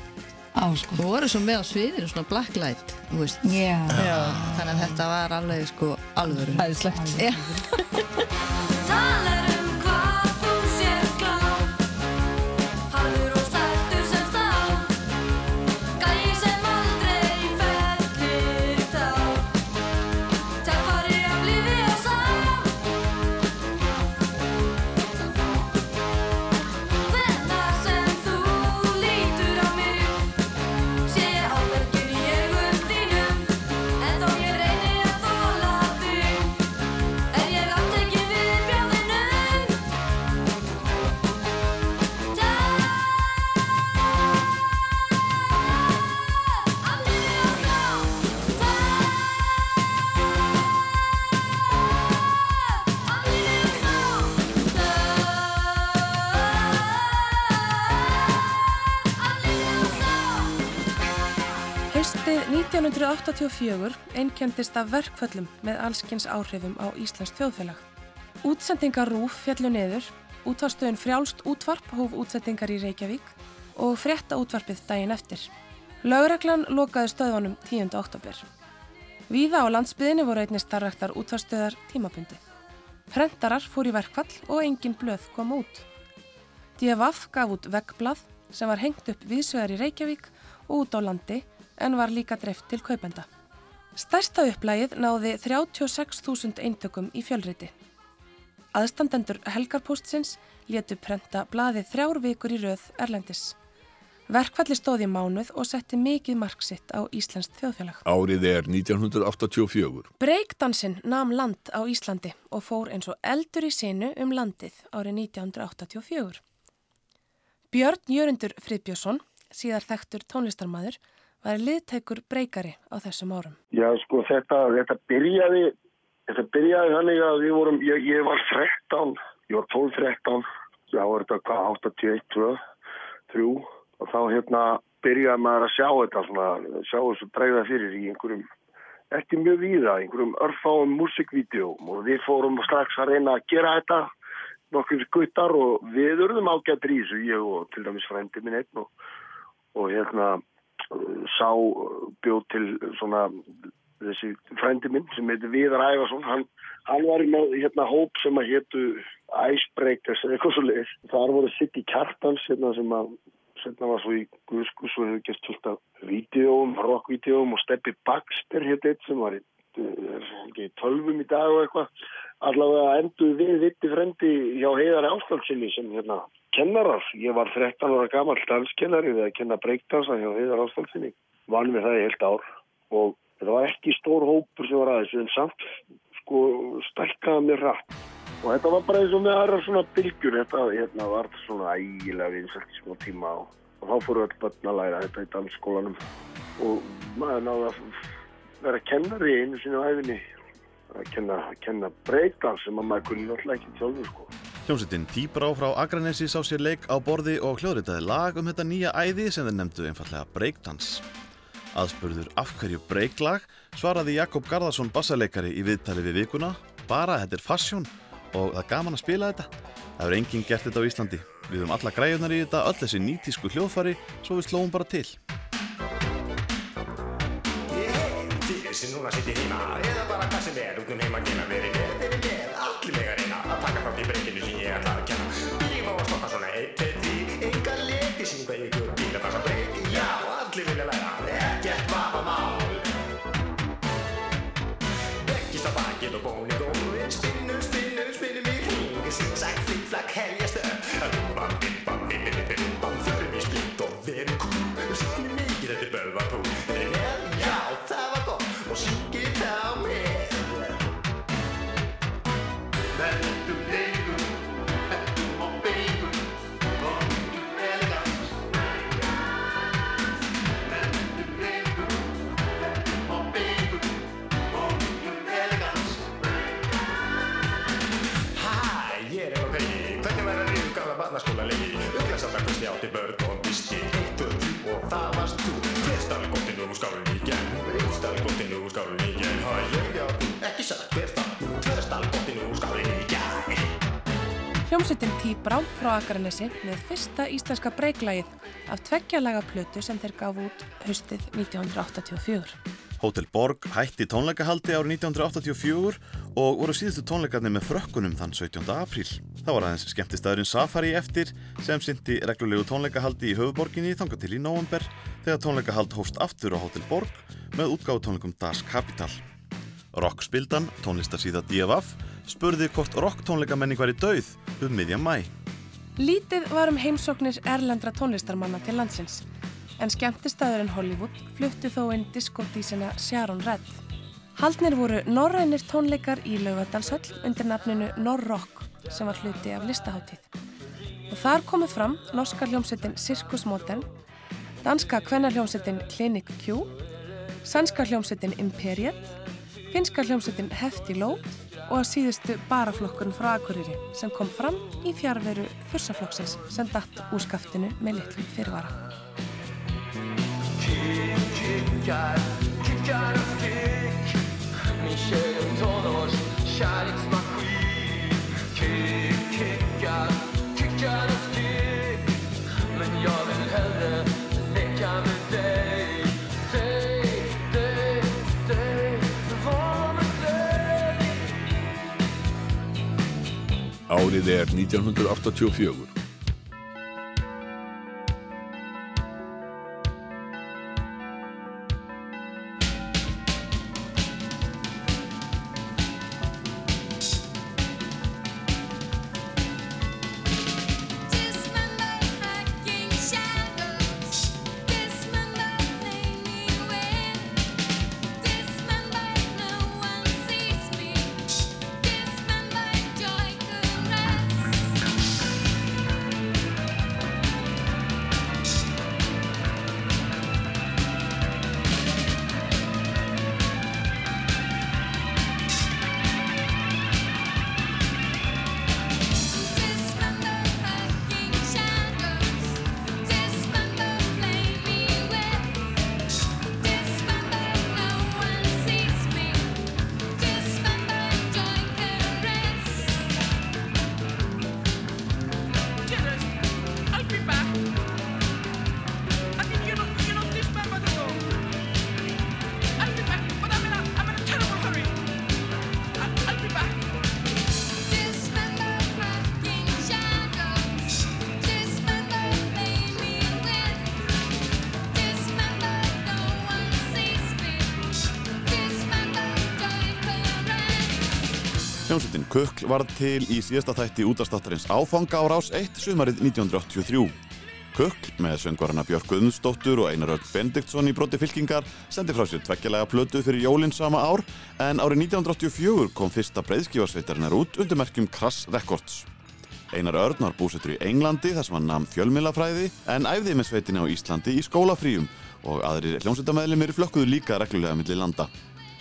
á sko Þú voru svo með á sviðinu, svona blacklight, þú veist. Já. Þannig að þetta var alveg sko alvöru. Æðislegt. 1984 einkendist af verkföllum með allskins áhrifum á Íslands þjóðfélag. Útsendingar RÚF fjallu niður, útvarstöðun frjálst útvarp hóf útsendingar í Reykjavík og frétta útvarpið daginn eftir. Lögreglan lokaði stöðunum 10. oktober. Víða á landsbyðinni voru einnig starraktar útvarstöðar tímabundið. Prentarar fór í verkfall og engin blöð kom út. DFF gaf út veggblað sem var hengt upp viðsvegar í Reykjavík og út á landi en var líka dreift til kaupenda. Stærsta upplægið náði 36.000 eintökum í fjölriti. Aðstandendur Helgarpóstsins létu prenta blaðið þrjár vikur í röð Erlendis. Verkfalli stóði mánuð og setti mikið marksitt á Íslands þjóðfélag. Árið er 1984. Breakdansinn nam land á Íslandi og fór eins og eldur í sinu um landið árið 1984. Björn Jörundur Friðbjörnsson, síðar þekktur tónlistarmaður, var liðtækur breykari á þessum árum. Já, sko, þetta, þetta byrjaði, þetta byrjaði þannig að við vorum, ég, ég var 13, ég var 12-13, þá var þetta hvað, 81, 2, 3 og þá hérna byrjaði maður að sjá þetta svona, sjá þessu bregða fyrir í einhverjum, ekki mjög víða, einhverjum örfáum músikvídeóm og við fórum strax að reyna að gera þetta nokkur skuttar og við urðum ágættir í þessu, ég og til dæmis frændi minn einn og, og hérna sá bjóð til svona þessi frændi minn sem heitir Viðar Ævarsson hann, hann var í með hérna hóp sem að hétu Icebreakers eða eitthvað svo leiðis þar voru Siggi Kjartans hérna sem að setna var svo í Guðskus og hefur gert fullt af vídeóm, rockvídeóm og Steppi Baxter hétt eitt sem var í tölvum í dag og eitthvað. Allavega endur við vitti frendi hjá Heiðar Ástaldsinni sem hérna kennarar, ég var 13 ára gammal danskennari við að kenna breakdansa hjá Heiðar Ástaldsinni, vann við það í heilt ár. Og þetta var ekki stór hópur sem var aðeins en samt sko stælkaði mér rætt og þetta var bara eins og með aðra svona bylgjur. Þetta hérna, var svona ægilega vinsalt í smá tíma og, og þá fóru öll börn að læra þetta í dansskólanum. Og maður náði að vera kennari einu sinni á æfinni að kenna, kenna breakdans sem að maður kunni náttúrulega ekki sjálfur sko. Hljómsveitin Tíbrá frá Akranesi sá sér leik á borði og hljóðritaði lag um þetta nýja æði sem þeir nefndu einfallega breakdans. Aðspurður af hverju breaklag svaraði Jakob Garðarsson bassaleikari í viðtali við vikuna bara þetta er fasjón og það er gaman að spila þetta. Það hefur enginn gert þetta á Íslandi. Við höfum alla græjunar í þetta, öll þessi nýtísku hljóðfari, svo við slóum bara til. Fyrir sem núna sittir heima Eða bara hvað sem er út um heima að gera Verið Gottinu úr skálinni í gegn Hljómsveitin Tíbrá frá Akranesi með fyrsta íslenska breyklægið af tveggjalaga plötu sem þeir gaf út haustið 1984. Hotel Borg hætti tónleikahaldi árið 1984 og voru síðustu tónleikarnir með frökkunum þann 17. apríl. Það var aðeins skemmtistæðurinn Safari eftir sem syndi reglulegu tónleikahaldi í höfuborginni þanga til í nóvember þegar tónleikahald hófst aftur á Hotel Borg með útgáðu tónleikum Das Kapital. Rockspildan, tónlistarsíða DFF, spurði hvort rocktónleikamenning var í dauð um miðja mæ. Lítið var um heimsóknir erlendra tónlistarmanna til landsins en skemmtistæðurinn Hollywood fluttu þó inn diskódísina Sharon Red. Haldnir voru norrænir tónleikar í Laugadalshöll undir nafninu Norrock sem var hluti af listaháttíð. Og þar komu fram norska hljómsveitin Circus Modern, danska kvennarhljómsveitin Clinic Q, sænska hljómsveitin Imperiet, finska hljómsveitin Hefti Load og að síðustu baraflokkurinn frá Akureyri sem kom fram í fjárveru þursaflokksins sem datt úr skaftinu með litlum fyrvara. Kickar, kickar och Árið er 1984. Kukl varð til í síðasta þætti útastáttarins áfanga á rás 1 sumarið 1983. Kukl með söngvarana Björk Guðmundsdóttur og Einar Örn Bendiktsson í broti fylkingar sendi frá sér tveggjalega plötu fyrir jólinn sama ár en árið 1984 kom fyrsta breyðskífarsveitarinnar út undir merkjum Krass Records. Einar Örn var búsettur í Englandi þar sem hann nam fjölmilafræði en æfði með sveitinni á Íslandi í skólafríum og aðrir hljómsveitamæðlimir flökkuðu líka reglulega milli landa.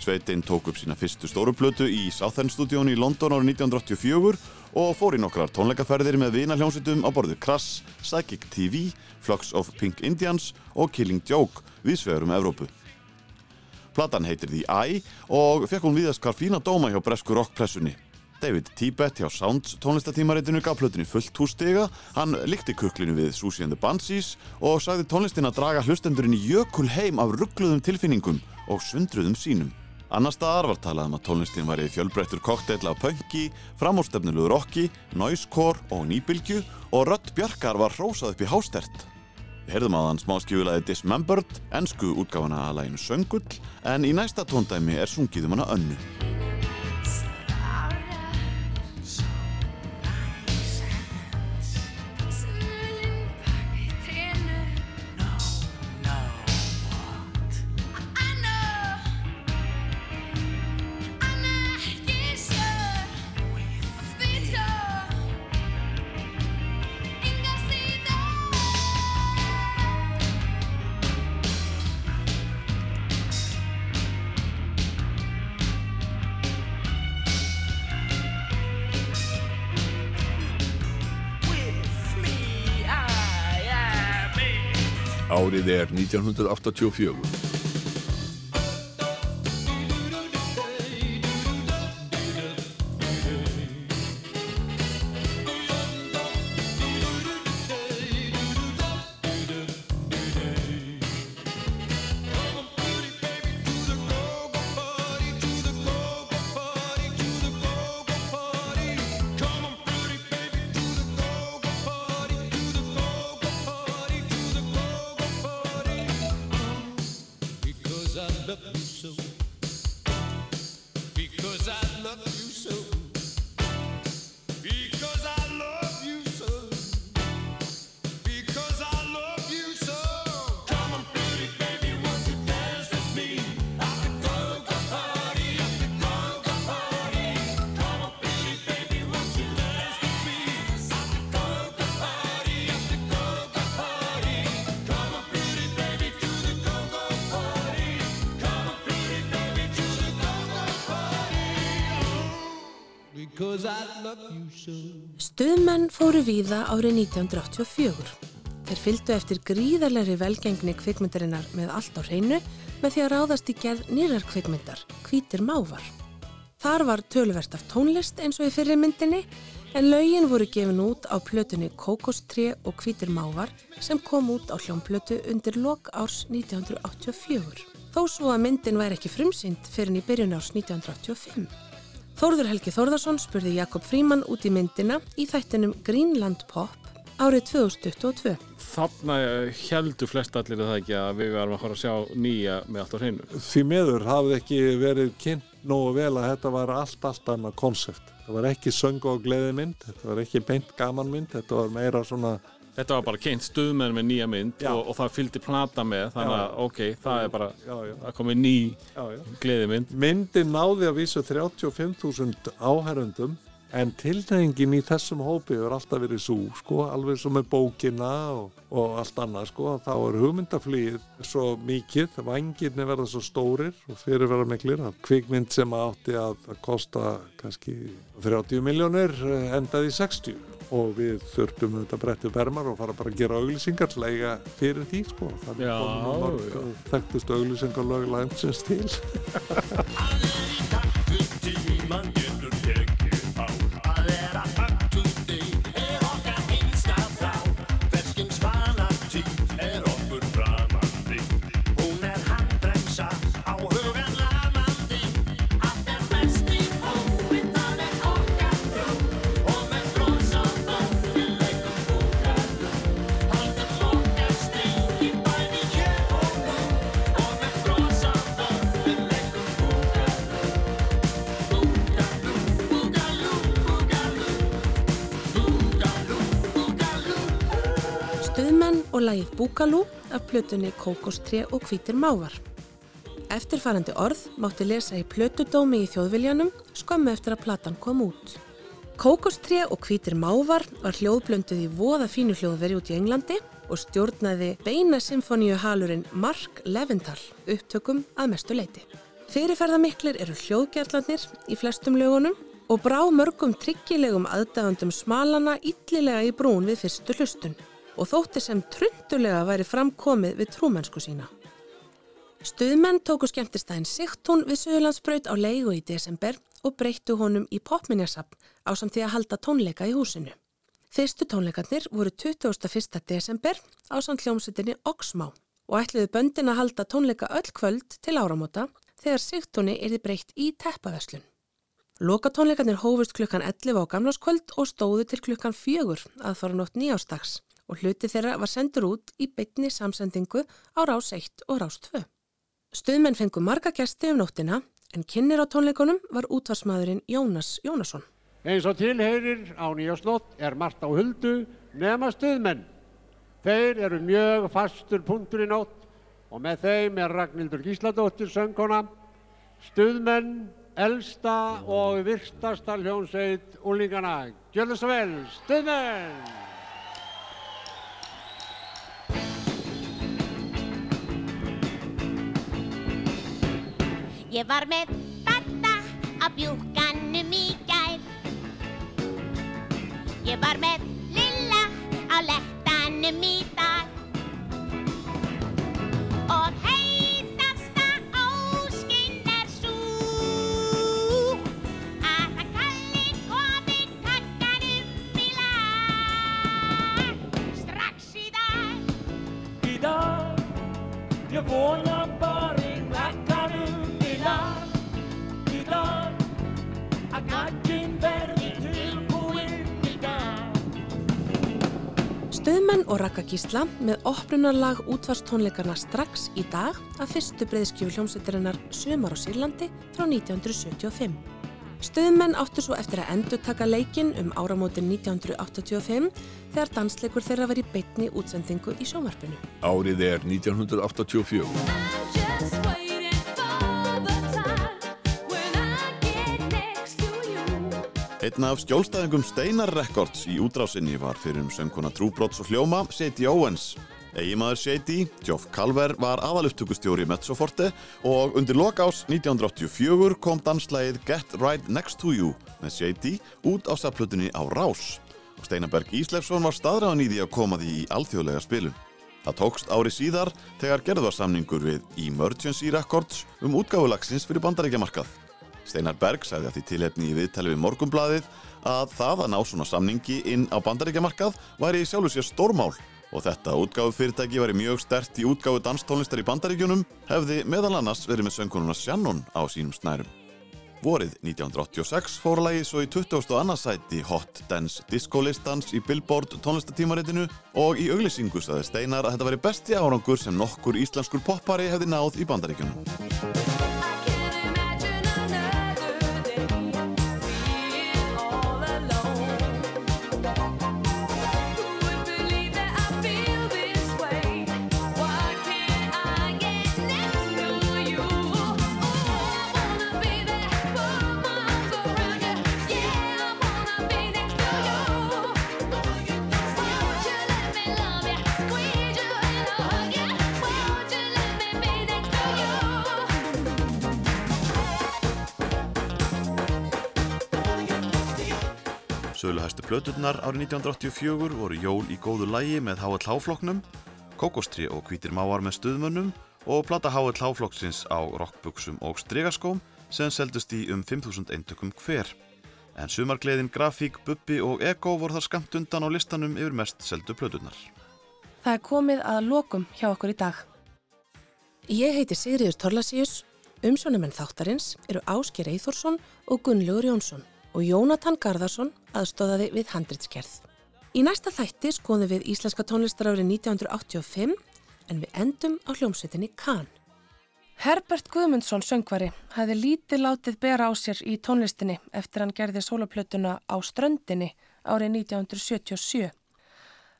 Sveitin tók upp sína fyrstu stóru plötu í Southern Studión í London árið 1984 og fór í nokkrar tónleikaferðir með vina hljómsveitum á borðu Crass, Psychic TV, Flux of Pink Indians og Killing Joke við svegurum Evrópu. Platan heitir The Eye og fekk hún viðast hvar fína dóma hjá bresku rockpressunni. David Tibet hjá Sounds tónlistatímaritinu gaf plötinu fullt hússtiga, hann líkti kuklinu við Susie and the Banshees og sagði tónlistin að draga hlustendurinn í jökul heim af ruggluðum tilfinningum og sundruðum sínum. Annar staðar var talað um að tónlistin væri fjölbreyttur kokteill af punki, framúrstefnulegu rocki, noisecore og nýbylgju og rödd Bjarkar var hrósað upp í hástert. Við heyrðum að hann smáskjúlaði Dismembered, ennsku útgáfana að læginu Söngull, en í næsta tóndæmi er sungið um hana önnu. 1984. víða árið 1984. Þeir fylgdu eftir gríðarlegri velgengni kvikmyndarinnar með allt á hreinu með því að ráðast í gerð nýrar kvikmyndar, Hvítir mávar. Þar var töluvert af tónlist eins og í fyrri myndinni en lögin voru gefin út á plötunni Kókostré og Hvítir mávar sem kom út á hljómplötu undir lok árs 1984. Þó svo að myndin væri ekki frumsýnd fyrir í byrjun árs 1985. Þórður Helgi Þórðarsson spurði Jakob Fríman út í myndina í þættinum Greenland Pop árið 2022. Þarna heldur flest allir það ekki að við varum að fara að sjá nýja með allt á hreinu. Því miður hafði ekki verið kynnt nógu vel að þetta var allt, allt annað konsept. Það var ekki söngu og gleðimynd, þetta var ekki beint gamanmynd, þetta var meira svona Þetta var bara kynnt stuðmenn með nýja mynd og, og það fylgdi plata með þannig að ok, það er bara það komið ný já. gleðimynd. Myndin náði að vísu 35.000 áherundum en tilnefingin í þessum hópi hefur alltaf verið svo, sko, alveg svo með bókina og, og allt annað, sko, þá er hugmyndaflýð svo mikið, vangirni verða svo stórir og fyrir verða miklir að kvikmynd sem átti að, kosta kannski 30 miljónir endaði í 60 og við þurftum þetta bretti bermar og fara bara að gera auglýsingar lega fyrir því, sko, þannig Já, komum við já. mörg þekktust auglýsingar lög landsins til Búkalú af plötunni Kókostré og Hvítir mávar. Eftirfarandi orð mátti lesa í plötudómi í þjóðviljanum skömmu eftir að platan kom út. Kókostré og hvítir mávar var hljóðblönduð í voða fínu hljóðveri út í Englandi og stjórnaði beina symfoníu halurinn Mark Leventhal upptökum að mestu leiti. Fyrirferðamiklir eru hljóðgerðlanir í flestum lögunum og brá mörgum tryggilegum aðdæfandum smalana illilega í brún við fyrstu hlustun og þótti sem trundulega væri framkomið við trúmennsku sína. Stuðmenn tóku skemmtistæðin Sigtún við Suðurlandsbraut á leigu í desember og breyttu honum í popminjasapn á samt því að halda tónleika í húsinu. Fyrstu tónleikarnir voru 21. desember á samt hljómsutinni Oxmá og ætluðu böndin að halda tónleika öll kvöld til áramóta þegar Sigtúni erði breytt í teppaveslun. Lokatónleikarnir hófust klukkan 11 á gamláskvöld og stóðu til klukkan 4 að fara nótt nýjástags og hluti þeirra var sendur út í bytni samsendingu á rás 1 og rás 2. Stuðmenn fengu marga gæsti um nóttina en kynir á tónleikunum var útvarsmaðurinn Jónas Jónasson. Eins og tilheyrir á nýjásnótt er margt á huldu nema stuðmenn. Þeir eru mjög fastur punktur í nótt og með þeim er Ragnhildur Gísladóttir söngkona, stuðmenn, elsta og virtasta hljónsveit úlingana. Gjörðu svo vel, stuðmenn! Ég var með batta á bjúkanum í gær. Ég var með lilla á lettanum í dag. Og heitasta óskinn er sú Að hann kalli komi kakkanum í lag. Strax í dag. Í dag, ég vona Stuðmenn og Raka Gísla með opnunarlag útvarstónleikarna strax í dag að fyrstu breyðskjöfu hljómsveitirinnar Sumar á Sýrlandi frá 1975. Stuðmenn áttu svo eftir að endur taka leikinn um áramótin 1985 þegar dansleikur þeirra var í beitni útsendingu í sjómarpinu. Árið er 1984. Einn af skjólstæðingum Steinar Records í útrásinni var fyrir um söngkona Trúbrots og hljóma Sadie Owens. Egimaður Sadie, Geoff Calver, var aðalupptökustjóri Mezzoforte og undir lokás 1984 kom danslægið Get Right Next to You með Sadie út á safplutunni á Rás. Og Steinarberg Íslefsson var staðræðan í því að koma því í alþjóðlega spilun. Það tókst ári síðar þegar gerðvarsamningur við Emergency Records um útgáfulagsins fyrir bandaríkjamarkað. Steinar Berg sagði að því tilhefni í viðtali við Morgunbladið að það að ná svona samningi inn á bandaríkjamarkað væri í sjálfu sér stórmál og þetta útgáfufyrirtæki væri mjög stert í útgáfu danstónlistar í bandaríkjunum hefði meðal annars verið með söngkonuna Shannon á sínum snærum. Vorið 1986 fór lagið svo í 22. sæti Hot Dance Disco listans í Billboard tónlistatímaritinu og í auglýsingu saði Steinar að þetta væri besti árangur sem nokkur íslenskur poppari hefði náð í bandaríkjunum. Söluhæstu plöturnar árið 1984 voru Jól í góðu lægi með HLH-flokknum, Kókostri og Hvítir máar með stuðmönnum og plata HLH-flokksins á rockbuksum og stregaskóm sem seldust í um 5.000 eintökum hver. En sumargleðin, grafík, bubbi og ego voru þar skamt undan á listanum yfir mest seldu plöturnar. Það er komið að lokum hjá okkur í dag. Ég heiti Sigriður Torlasíus, umsjónumenn þáttarins eru Ásker Eithórsson og Gunnlaugur Jónsson og Jónatan Garðarsson aðstóðaði við handritskerð. Í næsta þætti skoðum við íslenska tónlistar árið 1985 en við endum á hljómsveitinni Kahn. Herbert Guðmundsson söngvari hafði lítið látið bera á sér í tónlistinni eftir hann gerði soloplötuna á ströndinni árið 1977.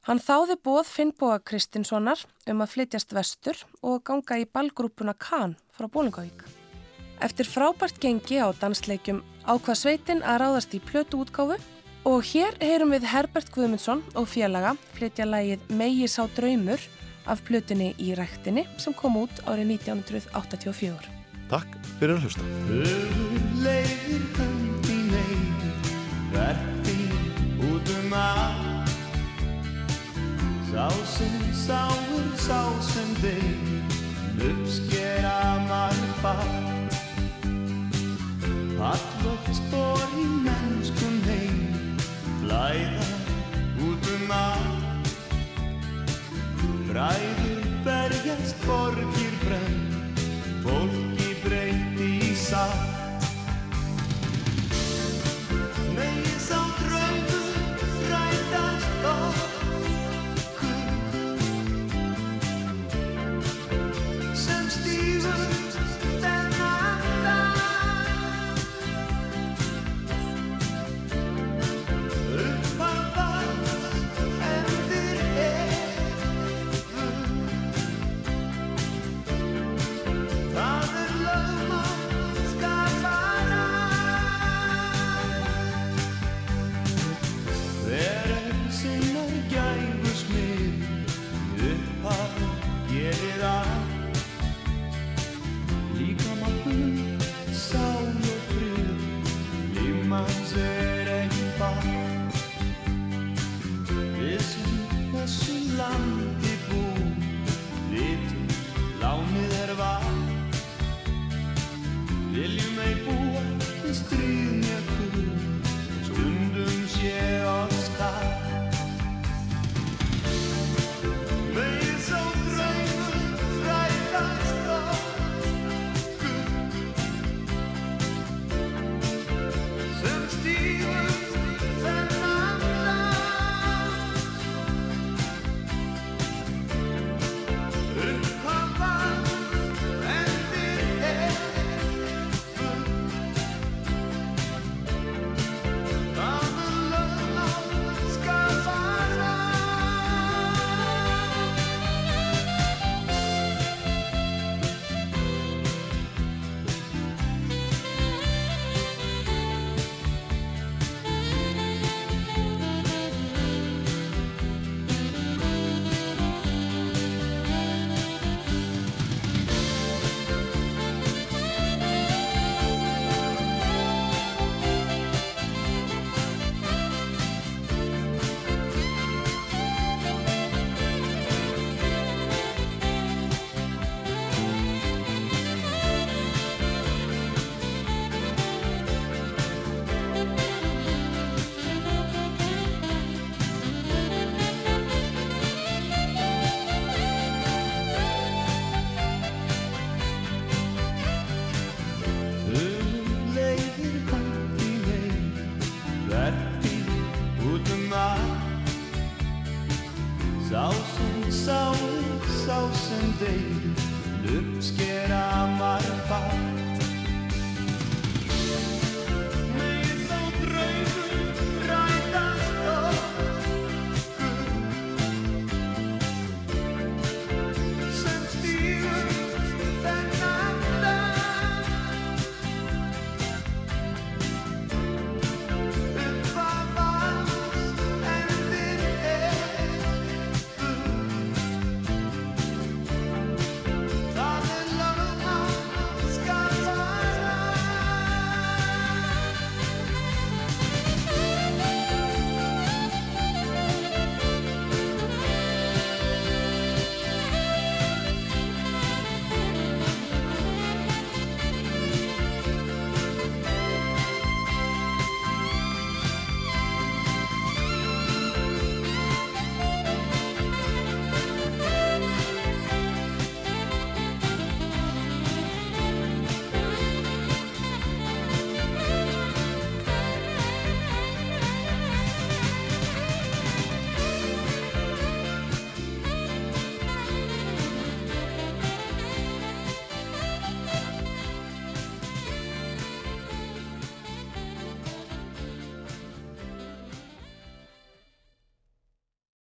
Hann þáði bóð Finnbóa Kristinssonar um að flytjast vestur og ganga í ballgrúpuna Kahn frá Bólingavík. Eftir frábært gengi á dansleikjum ákvað sveitin að ráðast í plötu útgáfu Og hér heyrum við Herbert Guðmundsson og félaga flytja lagið Megi sá draumur af plutunni í ræktinni sem kom út árið 1984. Takk fyrir að hlusta. Leiðir hönd í neyð Verð þín út um allt Sá sem sáur, sá sem þeir Uppskera mann fall Allvögt spór í mennskum heim. Flæða út um allt. Bræður berjast borgir brenn. Fólki breytti í satt